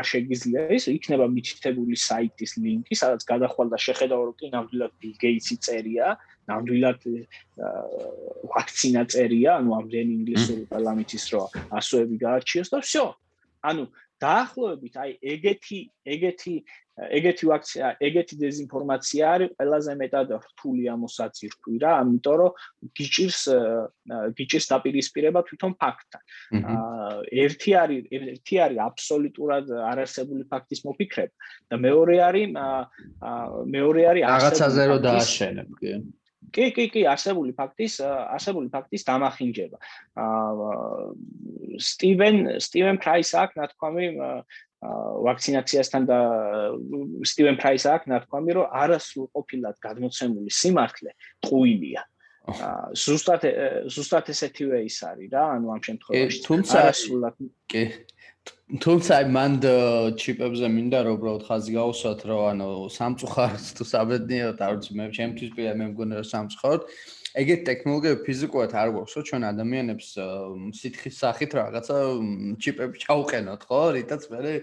არ შეგიძლია ის იქნება მიჩნეული საიტის ლინკი სადაც გადახვალ და შეხედავ რომ კი ნამდვილად ბილ გეიტსი წერია ნამდვილად ვაქცინა წერია, ანუ ამდენი ინგლისური პარლამენტის რო ასოები გააჩიოს და всё. ანუ დაახლოებით აი ეგეთი ეგეთი ეგეთი ვაქცია, ეგეთი დეзинფორმაცია არის ყველაზე მეტად რთული ამოსაწირქვი რა, იმიტომ რომ გიჭირს გიჭირს დაპირისპირება თვითონ ფაქტთან. აა ერთი არის ერთი არის აბსოლუტურად არარსებული ფაქტის მოფიქრება და მეორე არის მეორე არის რაღაცაზე რო დააშენებ, კი. კი, კი, კი, არსებული ფაქტის, არსებული ფაქტის დამახინჯება. აა სტივენ, სტივენ პრაის აქვს ნათქვამი ვაქცინაციასთან და სტივენ პრაის აქვს ნათქვამი, რომ არასრულ ყოფილად გადმოცემული სიმართლე ტყუილია. აა ზუსტად ზუსტად ესეთივე ის არის რა, ანუ ამ შემთხვევაში. თუმცა არასრულად კი თუმცა აი მანდ ჩიპებზე მინდა რომ უბრალოდ ხაზი გაუსვათ რომ ანუ სამწუხაროდ თუ საბედნიეროდ არ ვიცი მე ჩემთვის პირა მე მგონი რომ სამწუხაროდ. ეგეთ ტექნოლოგიები ფიზიკურად არ გვაქვს ხო ჩვენ ადამიანებს სითხის სახით რაღაცა ჩიპები ჩაუყენოთ ხო რითაც მე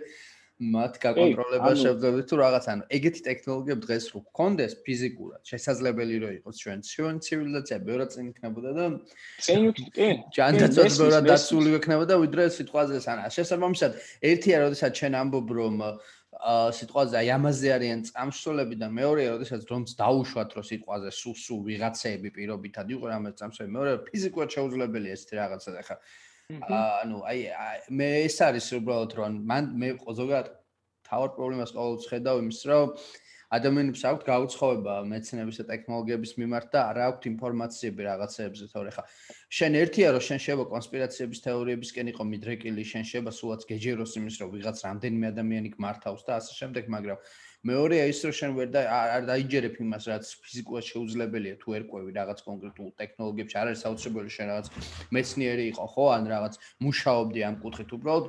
მათ გაკონტროლება შეგვიძლია თუ რაღაც ანუ ეგეთი ტექნოლოგიები დღეს რო გქონდეს ფიზიკურად შესაძლებელი რო იყოს ჩვენ ჩვენ ცივილიზაცია ბევრად წინ იქნებოდა და წინ კი ჯანდაცვაც ბევრად დაცული იქნებოდა ვიდრე სიტყვაზე სანა შესაბამისად ერთია როდესაც ჩვენ ამბობ რომ სიტყვაზე აი ამაზე არიან წამსვლელები და მეორეა როდესაც რომც დაუშვათ რომ სიტყვაზე სუ სუ ვიღაცეები პირობითად იყო რამე წამსვლელი მეორე ფიზიკურად შეუძლებელია ესეთი რაღაცა და ხა ანუ აი მე ეს არის უბრალოდ რომ მან მე ზოგადად თავარ პრობლემას ყოველთვის ხედავ იმის რომ ადამიანებს აქვთ გაუცხოება მეცნიერების და ტექნოლოგიების მიმართ და არ აქვთ ინფორმაციები რაღაცეებზე თორე ხა. შენ ერთია რომ შენ შევა კონსპირაციების თეორიებისკენ იყო მიდრეკილი შენ შევა სულაც გეჯეროს იმის რომ ვიღაც რამდენიმე ადამიანი გმართავს და ასე შემდეგ მაგრამ მეორეა ის რომ შენ ვერ და არ დაიჯერებ იმას რაც ფიზიკურად შეუძლებელია თუ ერკვევი რაღაც კონკრეტულ ტექნოლოგიებში არ არის საოცრებელი შენ რაღაც მეცნიერი იყო ხო? ან რაღაც მუშაობდი ამ კუთხით. უბრალოდ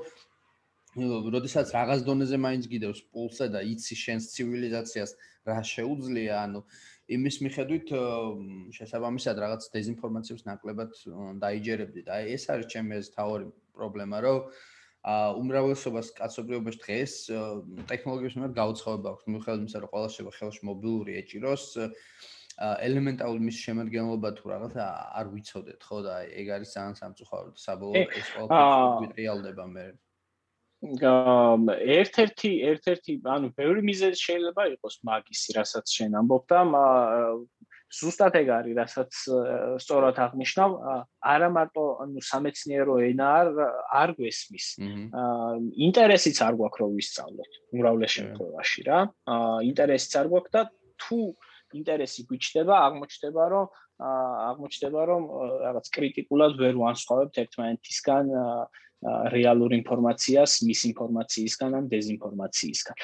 როდესაც რაღაც დონეზე მაინც გიდევს პულსზე და იცი შენს ცივილიზაციას რა შეუძლია ანუ იმის მიხედვით შესაბამისად რაღაც დეзинფორმაციებს ნაკლებად დაიჯერებდი და ეს არის ჩემი ეს თავი პრობლემა რომ უმრავლესობას კაცობრიობაში დღეს ტექნოლოგიების მიმართ გაუცხოება აქვს. მიუხედავად იმისა რომ ყველა შეიძლება ხელში მობილური ეჭიროს ელემენტარული მის შემადგენლობა თუ რაღაც არ ვიცოდეთ ხო? და ეგ არის ძალიან სამწუხარო საბოლოო ეს ყველაფერი რეალდება მე. ერთ-ერთი ერთ-ერთი ანუ ბევრი მიზეზი შეიძლება იყოს მაგის რასაც შენ ამბობ და ზუსტად ეგ არის, რასაც სწორად აღნიშნავ, არა მარტო ანუ სამეცნიერო ენა არ არ გვესმის. აა ინტერესიც არ გვაქვს რომ ვისწავლოთ უმრავლეს შემთხვევაში რა. აა ინტერესიც არ გვაქვს და თუ ინტერესი გვიჩნდება, აღმოჩნდება, რომ აღმოჩნდება, რომ რაღაც კრიტიკულად ვერ ვანსხვავებთ ერთმანეთისგან რეალურ ინფორმაციას მის ინფორმაციისგან ან დეзинფორმაციისგან.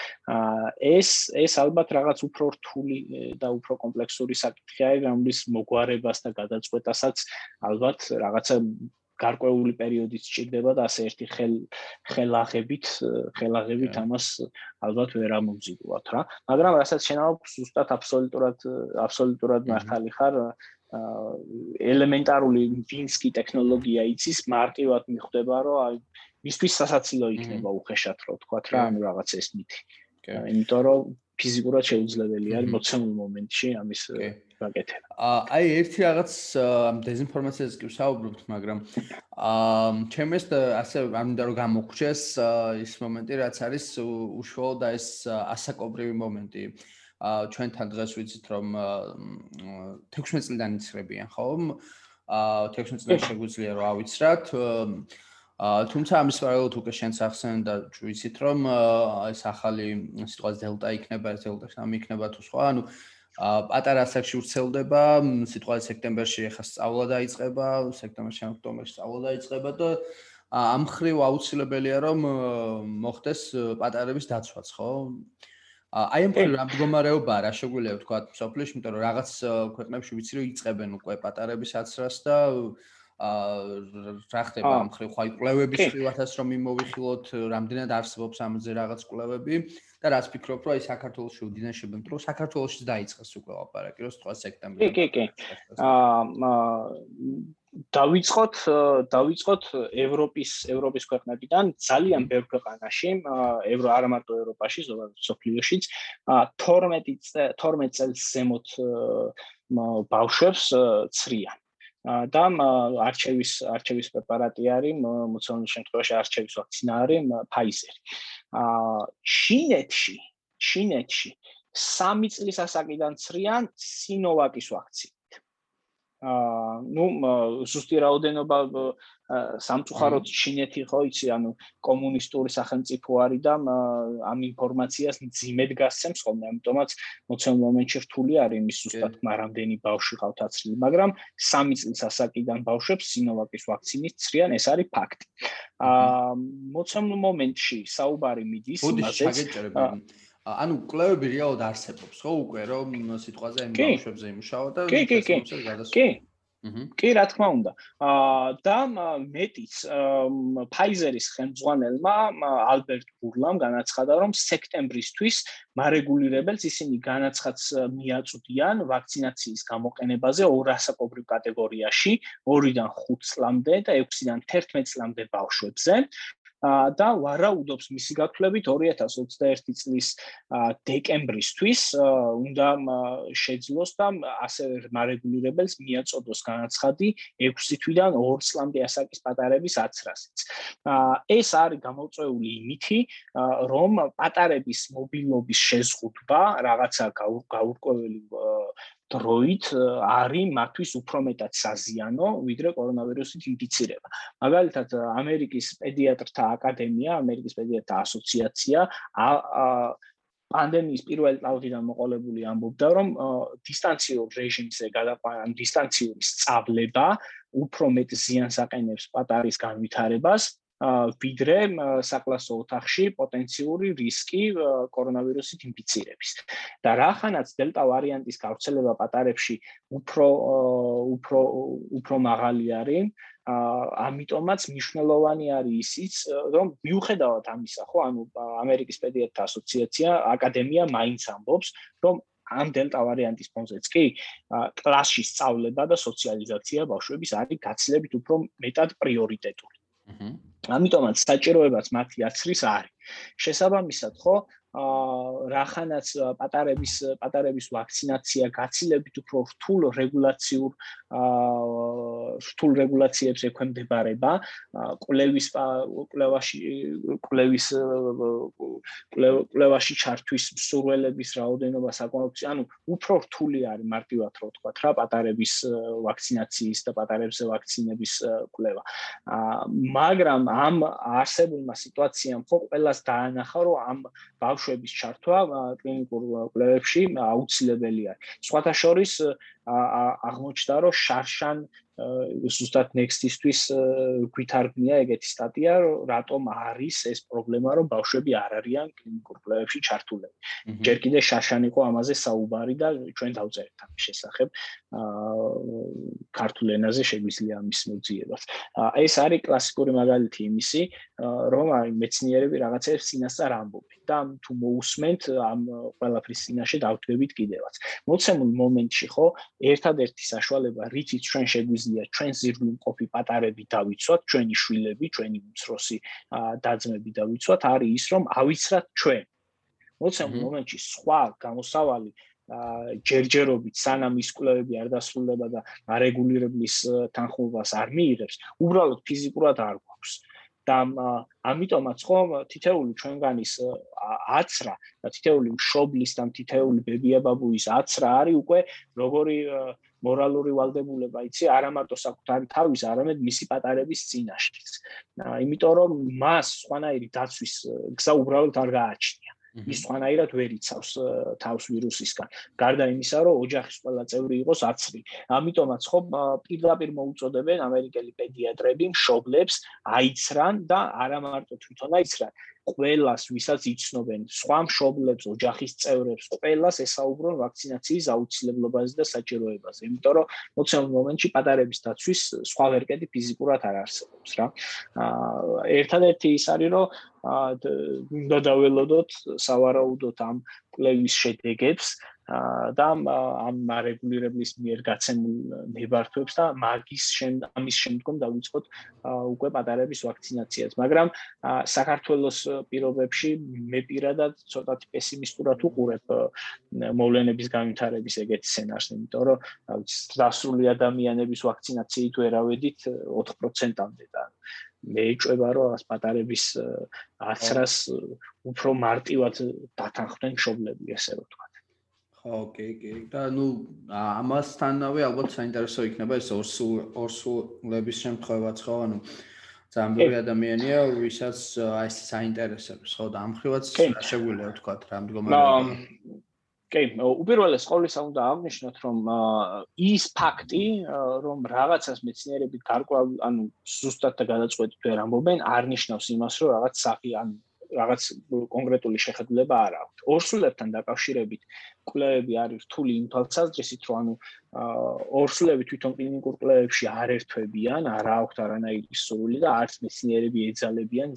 ეს ეს ალბათ რაღაც უფრო რთული და უფრო კომპლექსური საკითხია, რომლის მოგვარებას და გადაწყვეტასაც ალბათ რაღაცა გარკვეული პერიოდი სჭირდება და ასე ერთი ხელ ხელაღებით ხელაღებით ამას ალბათ ვერ ამომზიდვათ რა. მაგრამ რასაც შენაობ ზუსტად აბსოლუტურად აბსოლუტურად მართალი ხარ ელემენტარული ვინსკი ტექნოლოგია იცის მარტივად მიხვდება რომ აი მისთვის სასაცილო იქნება უხეშად რო თქვა რა ანუ რაღაც ეს მითი. იმიტომ რომ ფიზიკურად შეუძლებელია მოცემულ მომენტში ამის გაკეთებ. აი ერთი რაღაც დეзинფორმაციაზე კი ვსაუბრობთ, მაგრამ აა ჩემ ეს ასე ამინდა რომ გამოგვჭეს ის მომენტი, რაც არის უშუალოდ ეს ასაკობრივი მომენტი. აა ჩვენთან დღეს ვიცით რომ 16 წლიდან იცრებიან, ხო? აა 16 წლიდან შეგვიძლია რომ ავიცრათ. აა თუმცა ამის პარალელურად უკვე შენს ახსენდა ვიცით რომ ეს ახალი სიტყვას დელტა იქნება, ეს დელტა სამი იქნება თუ სხვა, ანუ პატარა ასაკში ვრცელდება, სიტყვა სექტემბერში ახლა სწავლა დაიწყება, სექტემბერში, ოქტომბერში სწავლა დაიწყება და ამ ხრივ აუცილებელია რომ მოხდეს პატარების დაცვაც, ხო? აი ამ ხრივ რა მდგომარეობაა, რა შეგვიძლია ვთქვა სოფლიოში, იმიტომ რომ რაღაც ქვეყნებში ვიცი რომ იწებენ უკვე პატარების აცრას და რა ხდება ამ ხრივ, ხო აი კვლევების ხრივათაც რომ მიმოვიხილოთ, რამდენად არსებობს ამაზე რაღაც კვლევები? და რას ფიქრობ, რომ აი საქართველოს უდინაშებენ, რომ საქართველოსიც დაიწყეს უკვე ლაპარაკი, რომ სხვა სექტემბერში. კი, კი, კი. აა დავიწყოთ დავიწყოთ ევროპის ევროპის ქვეყნებიდან ძალიან ბევრ ქვეყანაში ევრო არ მარტო ევროპაში ზოგადად სოფლიოშიც 12 12 წელს ზემოთ ბავშვებს ცრიან და არჩევის არჩევის პრეპარატი არის მოცემულ შემთხვევაში არჩევის ვაქცინა არის Pfizer. აა ჩინეთში ჩინეთში 3 წლის ასაკიდან ცრიან Sinovac-ის ვაქცინა. აა ნუ ზუსტი რაოდენობა სამწუხაროდ ჩინეთი ხო იცი ანუ კომუნისტური სახელმწიფო არის და ამ ინფორმაციას ძიმედ გასცემს ხოლმე ამიტომაც მოცემ მომენტში რთული არის იმის ზუსტად მარამდენი ბავშვი ყავთ აცრილი მაგრამ სამი წლის ასაკიდან ბავშვებს სინოვაკის ვაქცინით ცრიან ეს არის ფაქტი. აა მოცემ მომენტში საუბარი მიდის იმაზე ანუ კლევები რეალურად არსებობს ხო უკვე რომ სიტყვაზე ამ ბავშვებზე იმუშავა და კი კი კი. კი კი რა თქმა უნდა. აა და მეტიც Pfizer-ის ხელმძღვანელმა ალბერტ ბურლამ განაცხადა რომ სექტემბრისთვის მარეგულირებელს ისინი განაცხადს მიაწვდიან ვაქცინაციის გამოყენებაზე ორ ასაკობრივ კატეგორიაში 2-დან 5 წლამდე და 6-დან 11 წლამდე ბავშვებზე და ვარაუდობს მისი გათვლებით 2021 წლის დეკემბრისთვის უნდა შეძლოს და ასევე მარეგულირებელს მიაწოდოს განაცხადი 6 თვიდან 2 წლამდე ასაკის პატარების აცრასიც. ეს არის გამოწვეული იმითი, რომ პატარების მობილობის შეზღუდვა რაღაცა გაურკვეველი დროით არის მათთვის უფრო მეტად საზიანო, ვიდრე კორონავირუსით ინფიცირება. მაგალითად, ამერიკის პედიატრთა აკადემია, ამერიკის პედიატრთა ასოციაცია პანდემიის პირველ წლიდან მოყოლებული ამბობდა, რომ დისტანციურ რეჟიმზე გადაყვანა, დისტანციური სწავლება უფრო მეტ ზიანს აყენებს პატარის განვითარებას, ვიდრე საკლასო ოთახში პოტენციური რისკი კორონავირუსით ინფიცირების. და რახანაც დელტა ვარიანტის გავრცელება პატარებში უფრო უფრო უფრო მაღალი არის, ამიტომაც მნიშვნელოვანი არის ისიც, რომ მიუხედავად ამისა, ხო, ანუ ამერიკის პედიატრთა ასოციაცია, აკადემია მაინც ამბობს, რომ ამ დელტა ვარიანტის ფონზეც კი კლასში სწავლება და სოციალიზაცია ბავშვების არის გაცილებით უფრო მეტად პრიორიტეტული. აჰა ამიტომაც საჭიროებაც მათი აცრის არის. შესაბამისად, ხო, რახანაც პატარების პატარების ვაქცინაცია გაცილებით უფრო რთულ რეგულაციურ აა რთულ რეგულაციებს ექვემდებარება, კვლევის კვლევაში კვლევის კვლევაში ჩართვის მსურველების რაოდენობა საკმაოდ ანუ უფრო რთული არის მარტივად რო ვთქვა რა პატარების ვაქცინაციის და პატარებზე ვაქცინების კვლევა. აა მაგრამ ამ არსებულმა სიტუაციამ ხო ყველას დაანახა რომ ამ ბავშვების ჩართვა კლინიკურ კვლევებში აუცილებელია. სხვათა შორის აღმოჩნდა რომ შარშან ზუსტად next-ისთვის გვითარგმნია ეგეთი სტატია, რატომ არის ეს პრობლემა, რომ ბავშვები არ არიან კლინიკურ კვლევებში ჩართულები. ჯერ კიდე შარშან იყო ამაზე საუბარი და ჩვენ დავწერეთ ამის შესახებ. აა ქართულ ენაზე შეგვიძლია ამის მოძიებას. ეს არის კლასიკური მაგალითი იმისი, რომ აი მეცნიერები რაღაცებს წინასწარ ამბობენ და თუ მოусმენთ ამ ყველაფრის წინაშე დავთქვებით კიდევაც. მოცემულ მომენტში ხო ერთადერთი საშუალება რითიც ჩვენ შეგვიძლია ჩვენ ზირგლი მყოფი პატარები დავიცვათ, ჩვენი შვილები, ჩვენი უმცროსი დაძმები დავიცვათ, არის ის რომ ავიცრათ ჩვენ. მოცემულ მომენტში სხვა გამოსავალი ა ჯერჯერობით სანამ ის კვლევები არ დასრულდება და არეგულირებლის თანხმობას არ მიიღებს, უბრალოდ ფიზიკურად არ გვაქვს. და ამიტომაც ხომ თითეული ჩვენგანის აცრა და თითეული მშობლის და თითეული ბებია-ბაბუის აცრა არის უკვე როგორი მორალური ვალდებულება იცი არა მარტო საკუთარი თავის არამედ მისი პატარების წინაშეც. იმიტომ რომ მას სხვანაირი დაცვის გზა უბრალოდ არ გააჩნია. ის სხვანაირად ვერ იცავს თავს ვირუსისგან. გარდა იმისა, რომ ოჯახის ყველა წევრი იყოს აცრი. ამიტომაც ხო პირდაპირ მოუწოდებენ ამერიკელი პედიატრები მშობლებს აიცრან და არა მარტო თვითონ აიცრან, ყველას, ვისაც იცნობენ, სხვა მშობლებს, ოჯახის წევრებს, ყველას ესაუბრონ ვაქცინაციის აუცილებლობაზე და საჭიროებაზე. იმიტომ რომ მოცემულ მომენტში პატარების დაცვის სხვა ვერკეტი ფიზიკურად არ არსებობს რა. აა ერთადერთი ის არის რომ აა უნდა დაველოდოთ სავარაუდოდ ამ კლევის შედეგებს და ამ რეგულირების მიერ გაცემულ ნებართვებს და მაგის ამის შემდგომ დავიწყოთ უკვე პატარების ვაქცინაციას. მაგრამ საქართველოს პირობებში მე პირადად ცოტათი პესიმისტურად უყურებ მოვლენების განვითარების ეგეთ სცენარს, იმიტომ რომ დასრული ადამიანების ვაქცინაციით ვერავედით 4%-ამდე და მე ეჭვება რომ ას პატარების აცრას უფრო მარტივად დათანხმდნენ მშობლები, ესე ვთქვა. ხო, კი, კი. და ნუ ამასთანავე ალბათ საინტერესო იქნება ეს ორსულ ორსულების შემთხვევაც, ხო? ანუ ძალიან ბევრი ადამიანია, ვისაც აი ეს საინტერესებს, ხო? და ამ ხრივაც შეგვიძლია ვთქვა რა მდგომარეობა. კი, უპირველეს ყოვლისა უნდა აღნიშნოთ, რომ ის ფაქტი, რომ რაღაცას მეცნიერები გარკვეულ, ანუ ზუსტად და გადაწყვეტით ვერ ამბობენ, არ ნიშნავს იმას, რომ რაღაც საფი, ანუ რაღაც კონკრეტული შეხედულება არ აქვს. ორსულებთან დაკავშირებით კვლევები არის რთული იმ თვალსაზრისით, რომ ანუ ორსულები თვითონ კლინიკურ კვლევებში არ ერთვებიან, არ აქვთ არანაირი სრული და არც მეცნიერები ეძალებიან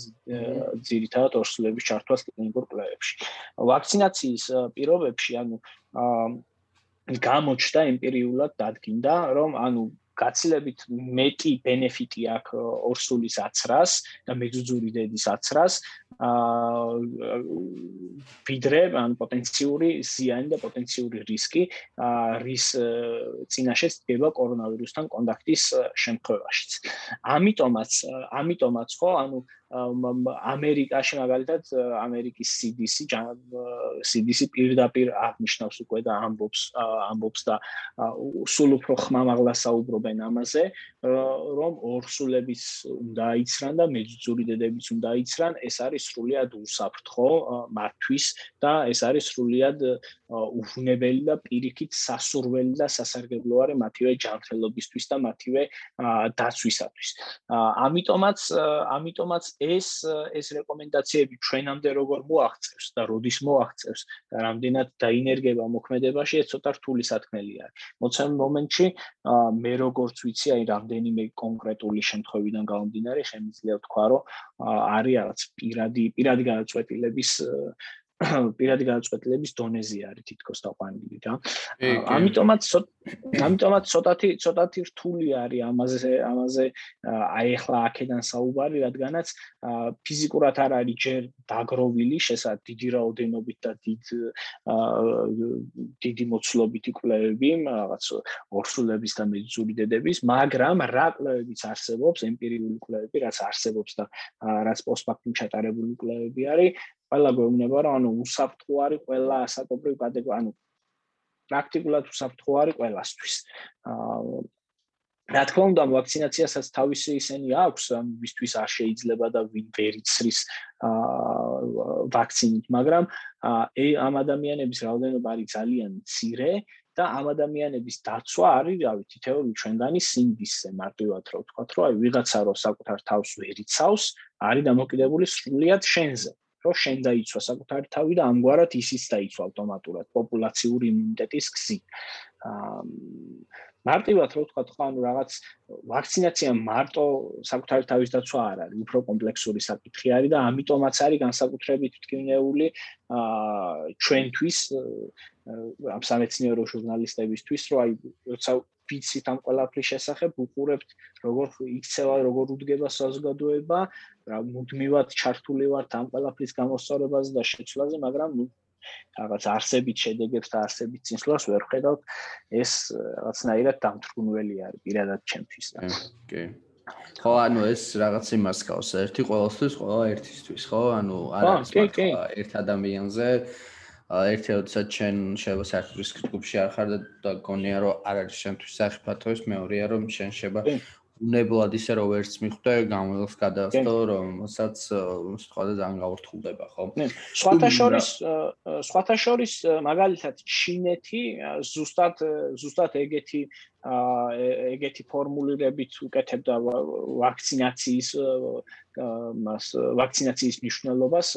ძირითადად ორსულების ჩართვას კლინიკურ კვლევებში. ვაქცინაციის პირობებში ანუ გამოჩნდა ემპირიულად დადგინდა, რომ ანუ გაცილებით მეტი ბენეფიტი აქვს ორსულის აცრას და მეძუძური დედის აცრას აა ვიდრე ან პოტენციური ზიანი და პოტენციური რისკი რის წინაშე დგება კორონავირუსთან კონტაქტის შემთხვევაშიც. ამიტომაც ამიტომაც ხო ანუ ამერიკაში მაგალითად ამერიკის CDC CDC პირდაპირ აღნიშნავს უკვე და ამბობს ამბობს და სულ უფრო ხმამაღლა საუბრობენ ამაზე რომ ორსულების უნდა იცრან და მეძუძური დედებიც უნდა იცრან. ეს არის სრულიად უსაფრთხო მართვის და ეს არის სრულიად უვნებელი და პირიქით სასურველი და სასარგებლო არის მათივე ჯანმრთელობისთვის და მათივე დაცვისათვის ამიტომაც ამიტომაც ეს ეს რეკომენდაციები ჩვენამდე როგორ მოაღწევს და როდის მოაღწევს და რამდენად დაინერგება მოქმედებაში ეს ცოტა რთული სათქმელი არის. მოცემ მომენტში მე როგორც ვიცი, აი რამდენიმე კონკრეტული შემთხვევიდან გამომდინარე, შემიძლია ვთქვა, რომ არის რაღაც პირადი პირადი გადაწყვეტილების პირადი გადაწყვეტილების დონეზე არის თითქოს დაყვანილი რა. ამიტომაც ამიტომაც ცოტათი ცოტათი რთული არის ამაზე ამაზე აი ახლა აქედან საუბარი, რადგანაც ფიზიკურად არ არის ჯერ დაგროვილი შესაძლოა დიდი რაოდენობით და დიდ დიდი მოცულობითი კვლევები, რაღაც ორსულების და მეძური დედების, მაგრამ რა კვლევებიც არსებობს, ემპირიული კვლევები, რაც არსებობს და რაც პოსტფაქტუმ ჩატარებული კვლევები არის, ყველა გვეუბნება რომ ანუ უსაფრთხო არის ყველა ასაკობრივ კატეგორია ანუ პრაქტიკულად უსაფრთხო არის ყველასთვის. აა რა თქმა უნდა ვაქცინაციასაც თავისი ისენი აქვს ვისთვის არ შეიძლება და ვინ ვერ იცრის აა ვაქცინით, მაგრამ აი ამ ადამიანების რაოდენობა არის ძალიან მცირე და ამ ადამიანების დაცვა არის, რავი, თითოეული ჩვენგანი სინდისზე მარტივად რა ვთქვათ, რომ აი ვიღაცა რო საკუთარ თავს ვერ იცავს, არის დამოკიდებული სრულიად შენზე. რომ შენ დაიცვა საკუთარი თავი და ამგვარად ისიც დაიცვა ავტომატურად პოპულაციური იმუნიტეტის გზით. აა მარტივად რო ვთქვა, ხო, ანუ რაღაც ვაქცინაცია მარტო საკუთარი თავის დაცვა არ არის, უფრო კომპლექსური საკითხი არის და ამიტომაც არის განსაკუთრებით თქმეული აა ჩვენთვის ამ სამეცნიერო ჟურნალისტებისთვის, რომ აი როცა ვიცით ამ ყველაფრის შესახებ, უყურებთ როგორ იქცევა, როგორ უდგება საზოგადოება, რა მუდმივად ჩართული ვართ ამ ყველაფრის გამოსწორებაზე და შეცვლაზე, მაგრამ რაღაც არსებით შედეგებს და არსებით წინსვლას ვერ ხედავთ, ეს რაღაცნაირად დამთრგუნველი არის პირადად ჩემთვის. კი. ხო, ანუ ეს რაღაც იმას გავს, ერთი ყოველთვის, ყველა ერთისთვის, ხო? ანუ არ არის ერთ ადამიანზე ერთი როდესაც ჩვენ შეიძლება საერთოდ რისკის ჯგუფში არ ხარ და გონია რომ არ არის შენთვის საფათო ეს მეორეა რომ შენ შეიძლება უნებლად ისე რომ ვერც მიხვდე გამოდოს გადაასწრო რომელსაც სხვა და ძალიან გაურთხულდება ხო? სხვათა შორის სხვათა შორის მაგალითად ჩინეთი ზუსტად ზუსტად ეგეთი ეგეთი ფორმულირებით უკეთებდა ვაქცინაციის მას ვაქცინაციის მნიშვნელობას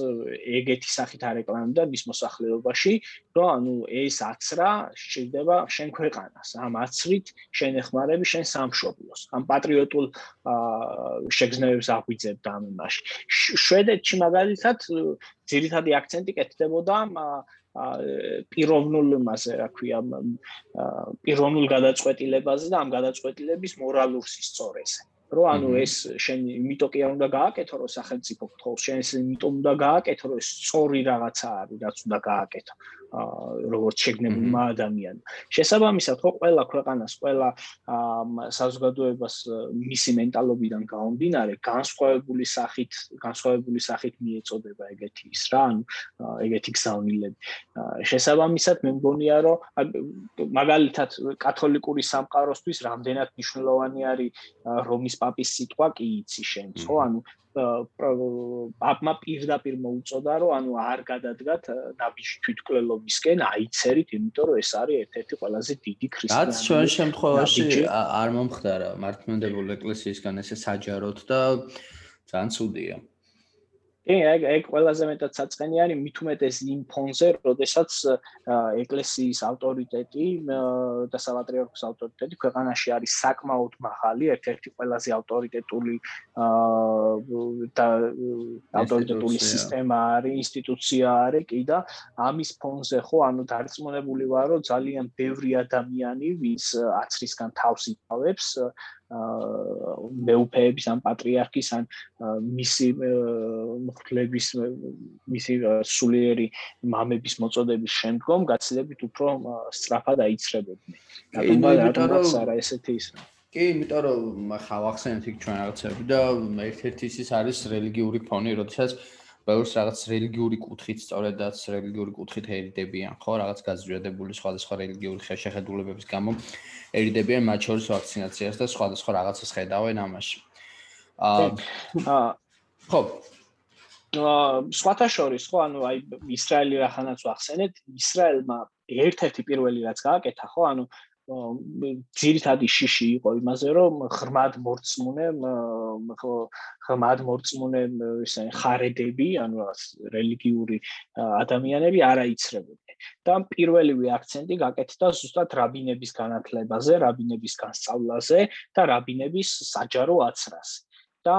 ეგეთი სახით არეკლამდა მის მოსახლეობაში, რომ ანუ ეს აცრა შეიძლება შენ ქვეყანას, ამ აცრით შენ ეხმარები შენ სამშობლოს, ამ პატრიოტულ შეგრძნებებს აღვიძებ და ამ იმაში. შვედეთში მაგალითად ძირითადი აქცენტი კეთდებოდა პიროვნულ მასე, რა ქვია, პიროვნულ გადაწყვეტილებაზე და ამ გადაწყვეტილების მორალურ სისწორეზე. რომ ანუ ეს შენ იმიტომ კი არ უნდა გააკეთო რომ სახელმწიფო გთხოვს. შენ ეს იმიტომ უნდა გააკეთო რომ ეს სწორი რაღაცა არის რაც უნდა გააკეთო როგორც შეგნებულმა ადამიანმა. შესაბამისად, ხო ყველა ქვეყანას, ყველა საზოგადოებას მისი მენტალობიდან გამომდინარე, განსხვავებული სახით, განსხვავებული სახით მიეწოდება ეგეთი ის რა, ანუ ეგეთი გზავნილები. შესაბამისად, მე მგონია, რომ მაგალითად კათოლიკური სამყაროსთვის რამდენად მნიშვნელოვანი არის რომის პაპის სიტყვა კი იცი შენ, ხო? ანუ აბმა პირდაპირ მოუწოდა რომ ანუ არ გადადგათ ნაბიჯი თვითკვლელობისკენ აიცერით იმიტომ რომ ეს არის ერთ-ერთი ყველაზე დიდი ქრისტიანი რაც ჩვენ შემთხვევაში არ მომხდარა მართლმადიდებლური ეკლესიისგან ესე საჯაროდ და ძალიან ცუდია კი, ეგ ეგ ყველაზე მეტად საწყენიანი მით უმეტეს იმ ფონზე, როდესაც ეკლესიის ავტორიტეტი და საპატრიარქოს ავტორიტეტი ქვეყანაში არის საკმაოდ მაღალი, ერთ-ერთი ყველაზე ავტორიტეტული და ავტორიტეტული სისტემა არის, ინსტიტუცია არის, კი და ამის ფონზე ხო, ანუ დარწმუნებული ვარ, რომ ძალიან ბევრი ადამიანი, ვინც აცრისგან თავს იკავებს, მეუფეების ან პატრიარქის ან მისი მხლების მისი სულიერი მამების მოწოდების შემდგომ გაცილებით უფრო სწრაფად აიცრებოდნენ. რატომ არა ესეთი ის კი, იმიტომ რომ ხავახსენეთ იქ ჩვენ რაღაცები და ერთ-ერთი ის არის რელიგიური ფონი, როდესაც ბევრს რაღაც რელიგიური კუთხით სწორედაც რელიგიური კუთხით ერიდებიან, ხო, რაღაც გაზრდებული სხვადასხვა რელიგიური შეხედულებების გამო ერიდებიან მათ შორის ვაქცინაციას და სხვადასხვა რაღაცას ხედავენ ამაში. აა ხო. სხვათა შორის ხო? ანუ აი ისრაელი რახანაც ვახსენეთ ისრაელმა ერთ-ერთი პირველი რაც გააკეთა ხო? ანუ ძირითადი შიში იყო იმაზე, რომ ღრმად მორწმუნე ღრმად მორწმუნე ისე ხარედები, ანუ რელიგიური ადამიანები არ აიცრებოდნენ. და პირველივე აქცენტი გაკეთდა ზუსტად რაბინების განათლებაზე, რაბინების განსწავლაზე და რაბინების საჯარო აცრაზე. და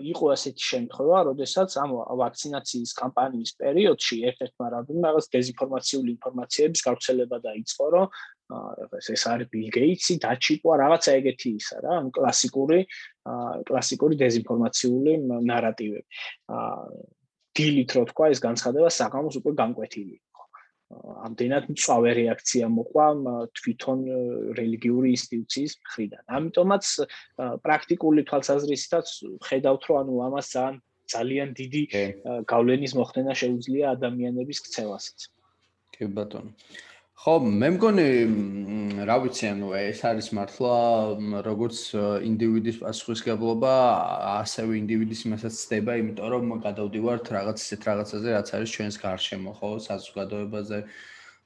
იყო ასეთი შემთხვევა, როდესაც ამ ვაქცინაციის კამპანიის პერიოდში ერთ-ერთმა რაბინმა რაღაც დეзинფორმაციული ინფორმაციების გავრცელება დაიწყო, რომ ეს ეს არის ბილ გეიტსი, დაჩიპვა რაღაცა ეგეთი ისა რა, ანუ კლასიკური კლასიკური დეзинფორმაციული ნარატივები. აა დილით რო თქვა, ეს განცხადება საღამოს უკვე განკვეთილი იყო. ამდენად მწვავე რეაქცია მოყვა თვითონ რელიგიური ინსტიტუციის მხრიდან. ამიტომაც პრაქტიკული თვალსაზრისითაც ხედავთ, რომ ანუ ამას ძალიან ძალიან დიდი გავლენის მოხდენა შეუძლია ადამიანების ქცევასაც. კი ბატონო. ხო, მე მგონი, რა ვიცი, ანუ ეს არის მართლა როგორც ინდივიდის პასუხისგებლობა, ასევე ინდივიდის იმასაც ცდება, იმიტომ რომ გადავდივართ რაღაც ისეთ რაღაცაზე, რაც არის ჩვენს გარშემო, ხო, საზოგადოებაზე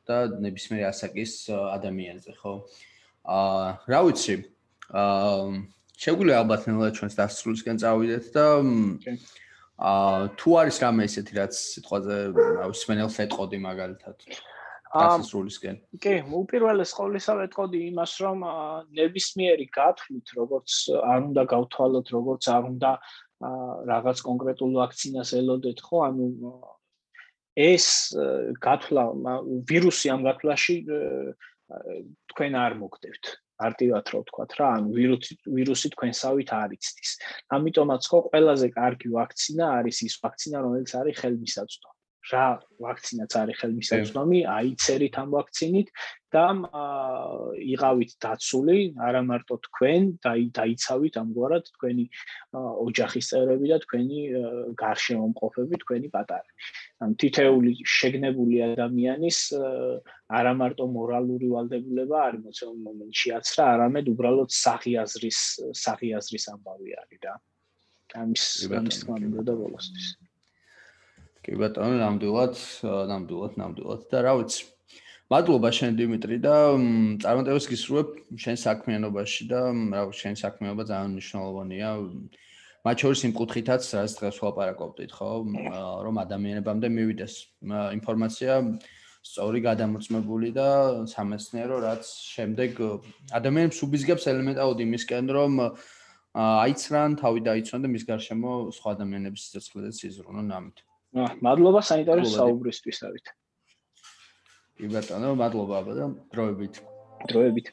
და ნებისმიერ ასაკის ადამიანზე, ხო? აა, რა ვიცი, აა, შეგვიძლია ალბათ ნელა ჩვენს დასრულისკენ წავიდეთ და აა, თუ არის რამე ისეთი, რაც სიტყვაზე, რა ვიცი, მენელს ეტყოდი მაგალითად. დასასრულისკენ. კი, უპირველეს ყოვლისა ვეტყოდი იმას, რომ ნებისმიერი გათვლით, როგორც არ უნდა გავთვალოთ, როგორც არ უნდა რაღაც კონკრეტულ ვაქცინას ელოდეთ, ხო? ანუ ეს გათვლა ვირუსი ამ გათვლაში თქვენ არ მოგდებთ. არტივად რო ვთქვა რა, ანუ ვირუსი ვირუსი თქვენსავით არ იცდის. ამიტომაც ხო ყველაზე კარგი ვაქცინა არის ის ვაქცინა, რომელიც არის ხელმისაწვდომი. რა ვაქცინაც არის ხელმისაწვდომი, აიცერით ამ ვაქცინით და იღავით დაცული, არა მარტო თქვენ, დაიცავით ამგვარად თქვენი ოჯახის წევრები და თქვენი გარშემო მყოფები, თქვენი პატარები. ან თითეული შეგნებული ადამიანის არა მარტო მორალური ვალდებულება არის მოცემულ მომენტში აცრა, არამედ უბრალოდ საღიაზრის საღიაზრის ამბავი არის რა. ამის ამის თქმა უნდა და ბოლოსთვის. კი ბატონო, ნამდვილად, ნამდვილად, ნამდვილად და რა ვიცი. მადლობა შენ დიმიტრი და წარმატებას გისურვებ შენ საქმიანობაში და რა ვიცი, შენ საქმიანობა ძალიან მნიშვნელოვანია. მათ შორის იმ კუთხითაც, რაც დღეს ვლაპარაკობდით, ხო, რომ ადამიანებამდე მივიდეს ინფორმაცია სწორი გადამოწმებული და სამეცნიერო, რაც შემდეგ ადამიანებს უბიზგებს ელემენტალურად იმისკენ, რომ აიცრან, თავი დაიცვან და მის გარშემო სხვა ადამიანების სიცოცხლე და სიზრუნო ნამით. მადლობა სანიტარის საუბრისთვისავით. კი ბატონო, მადლობა აბა და დროებით. დროებით.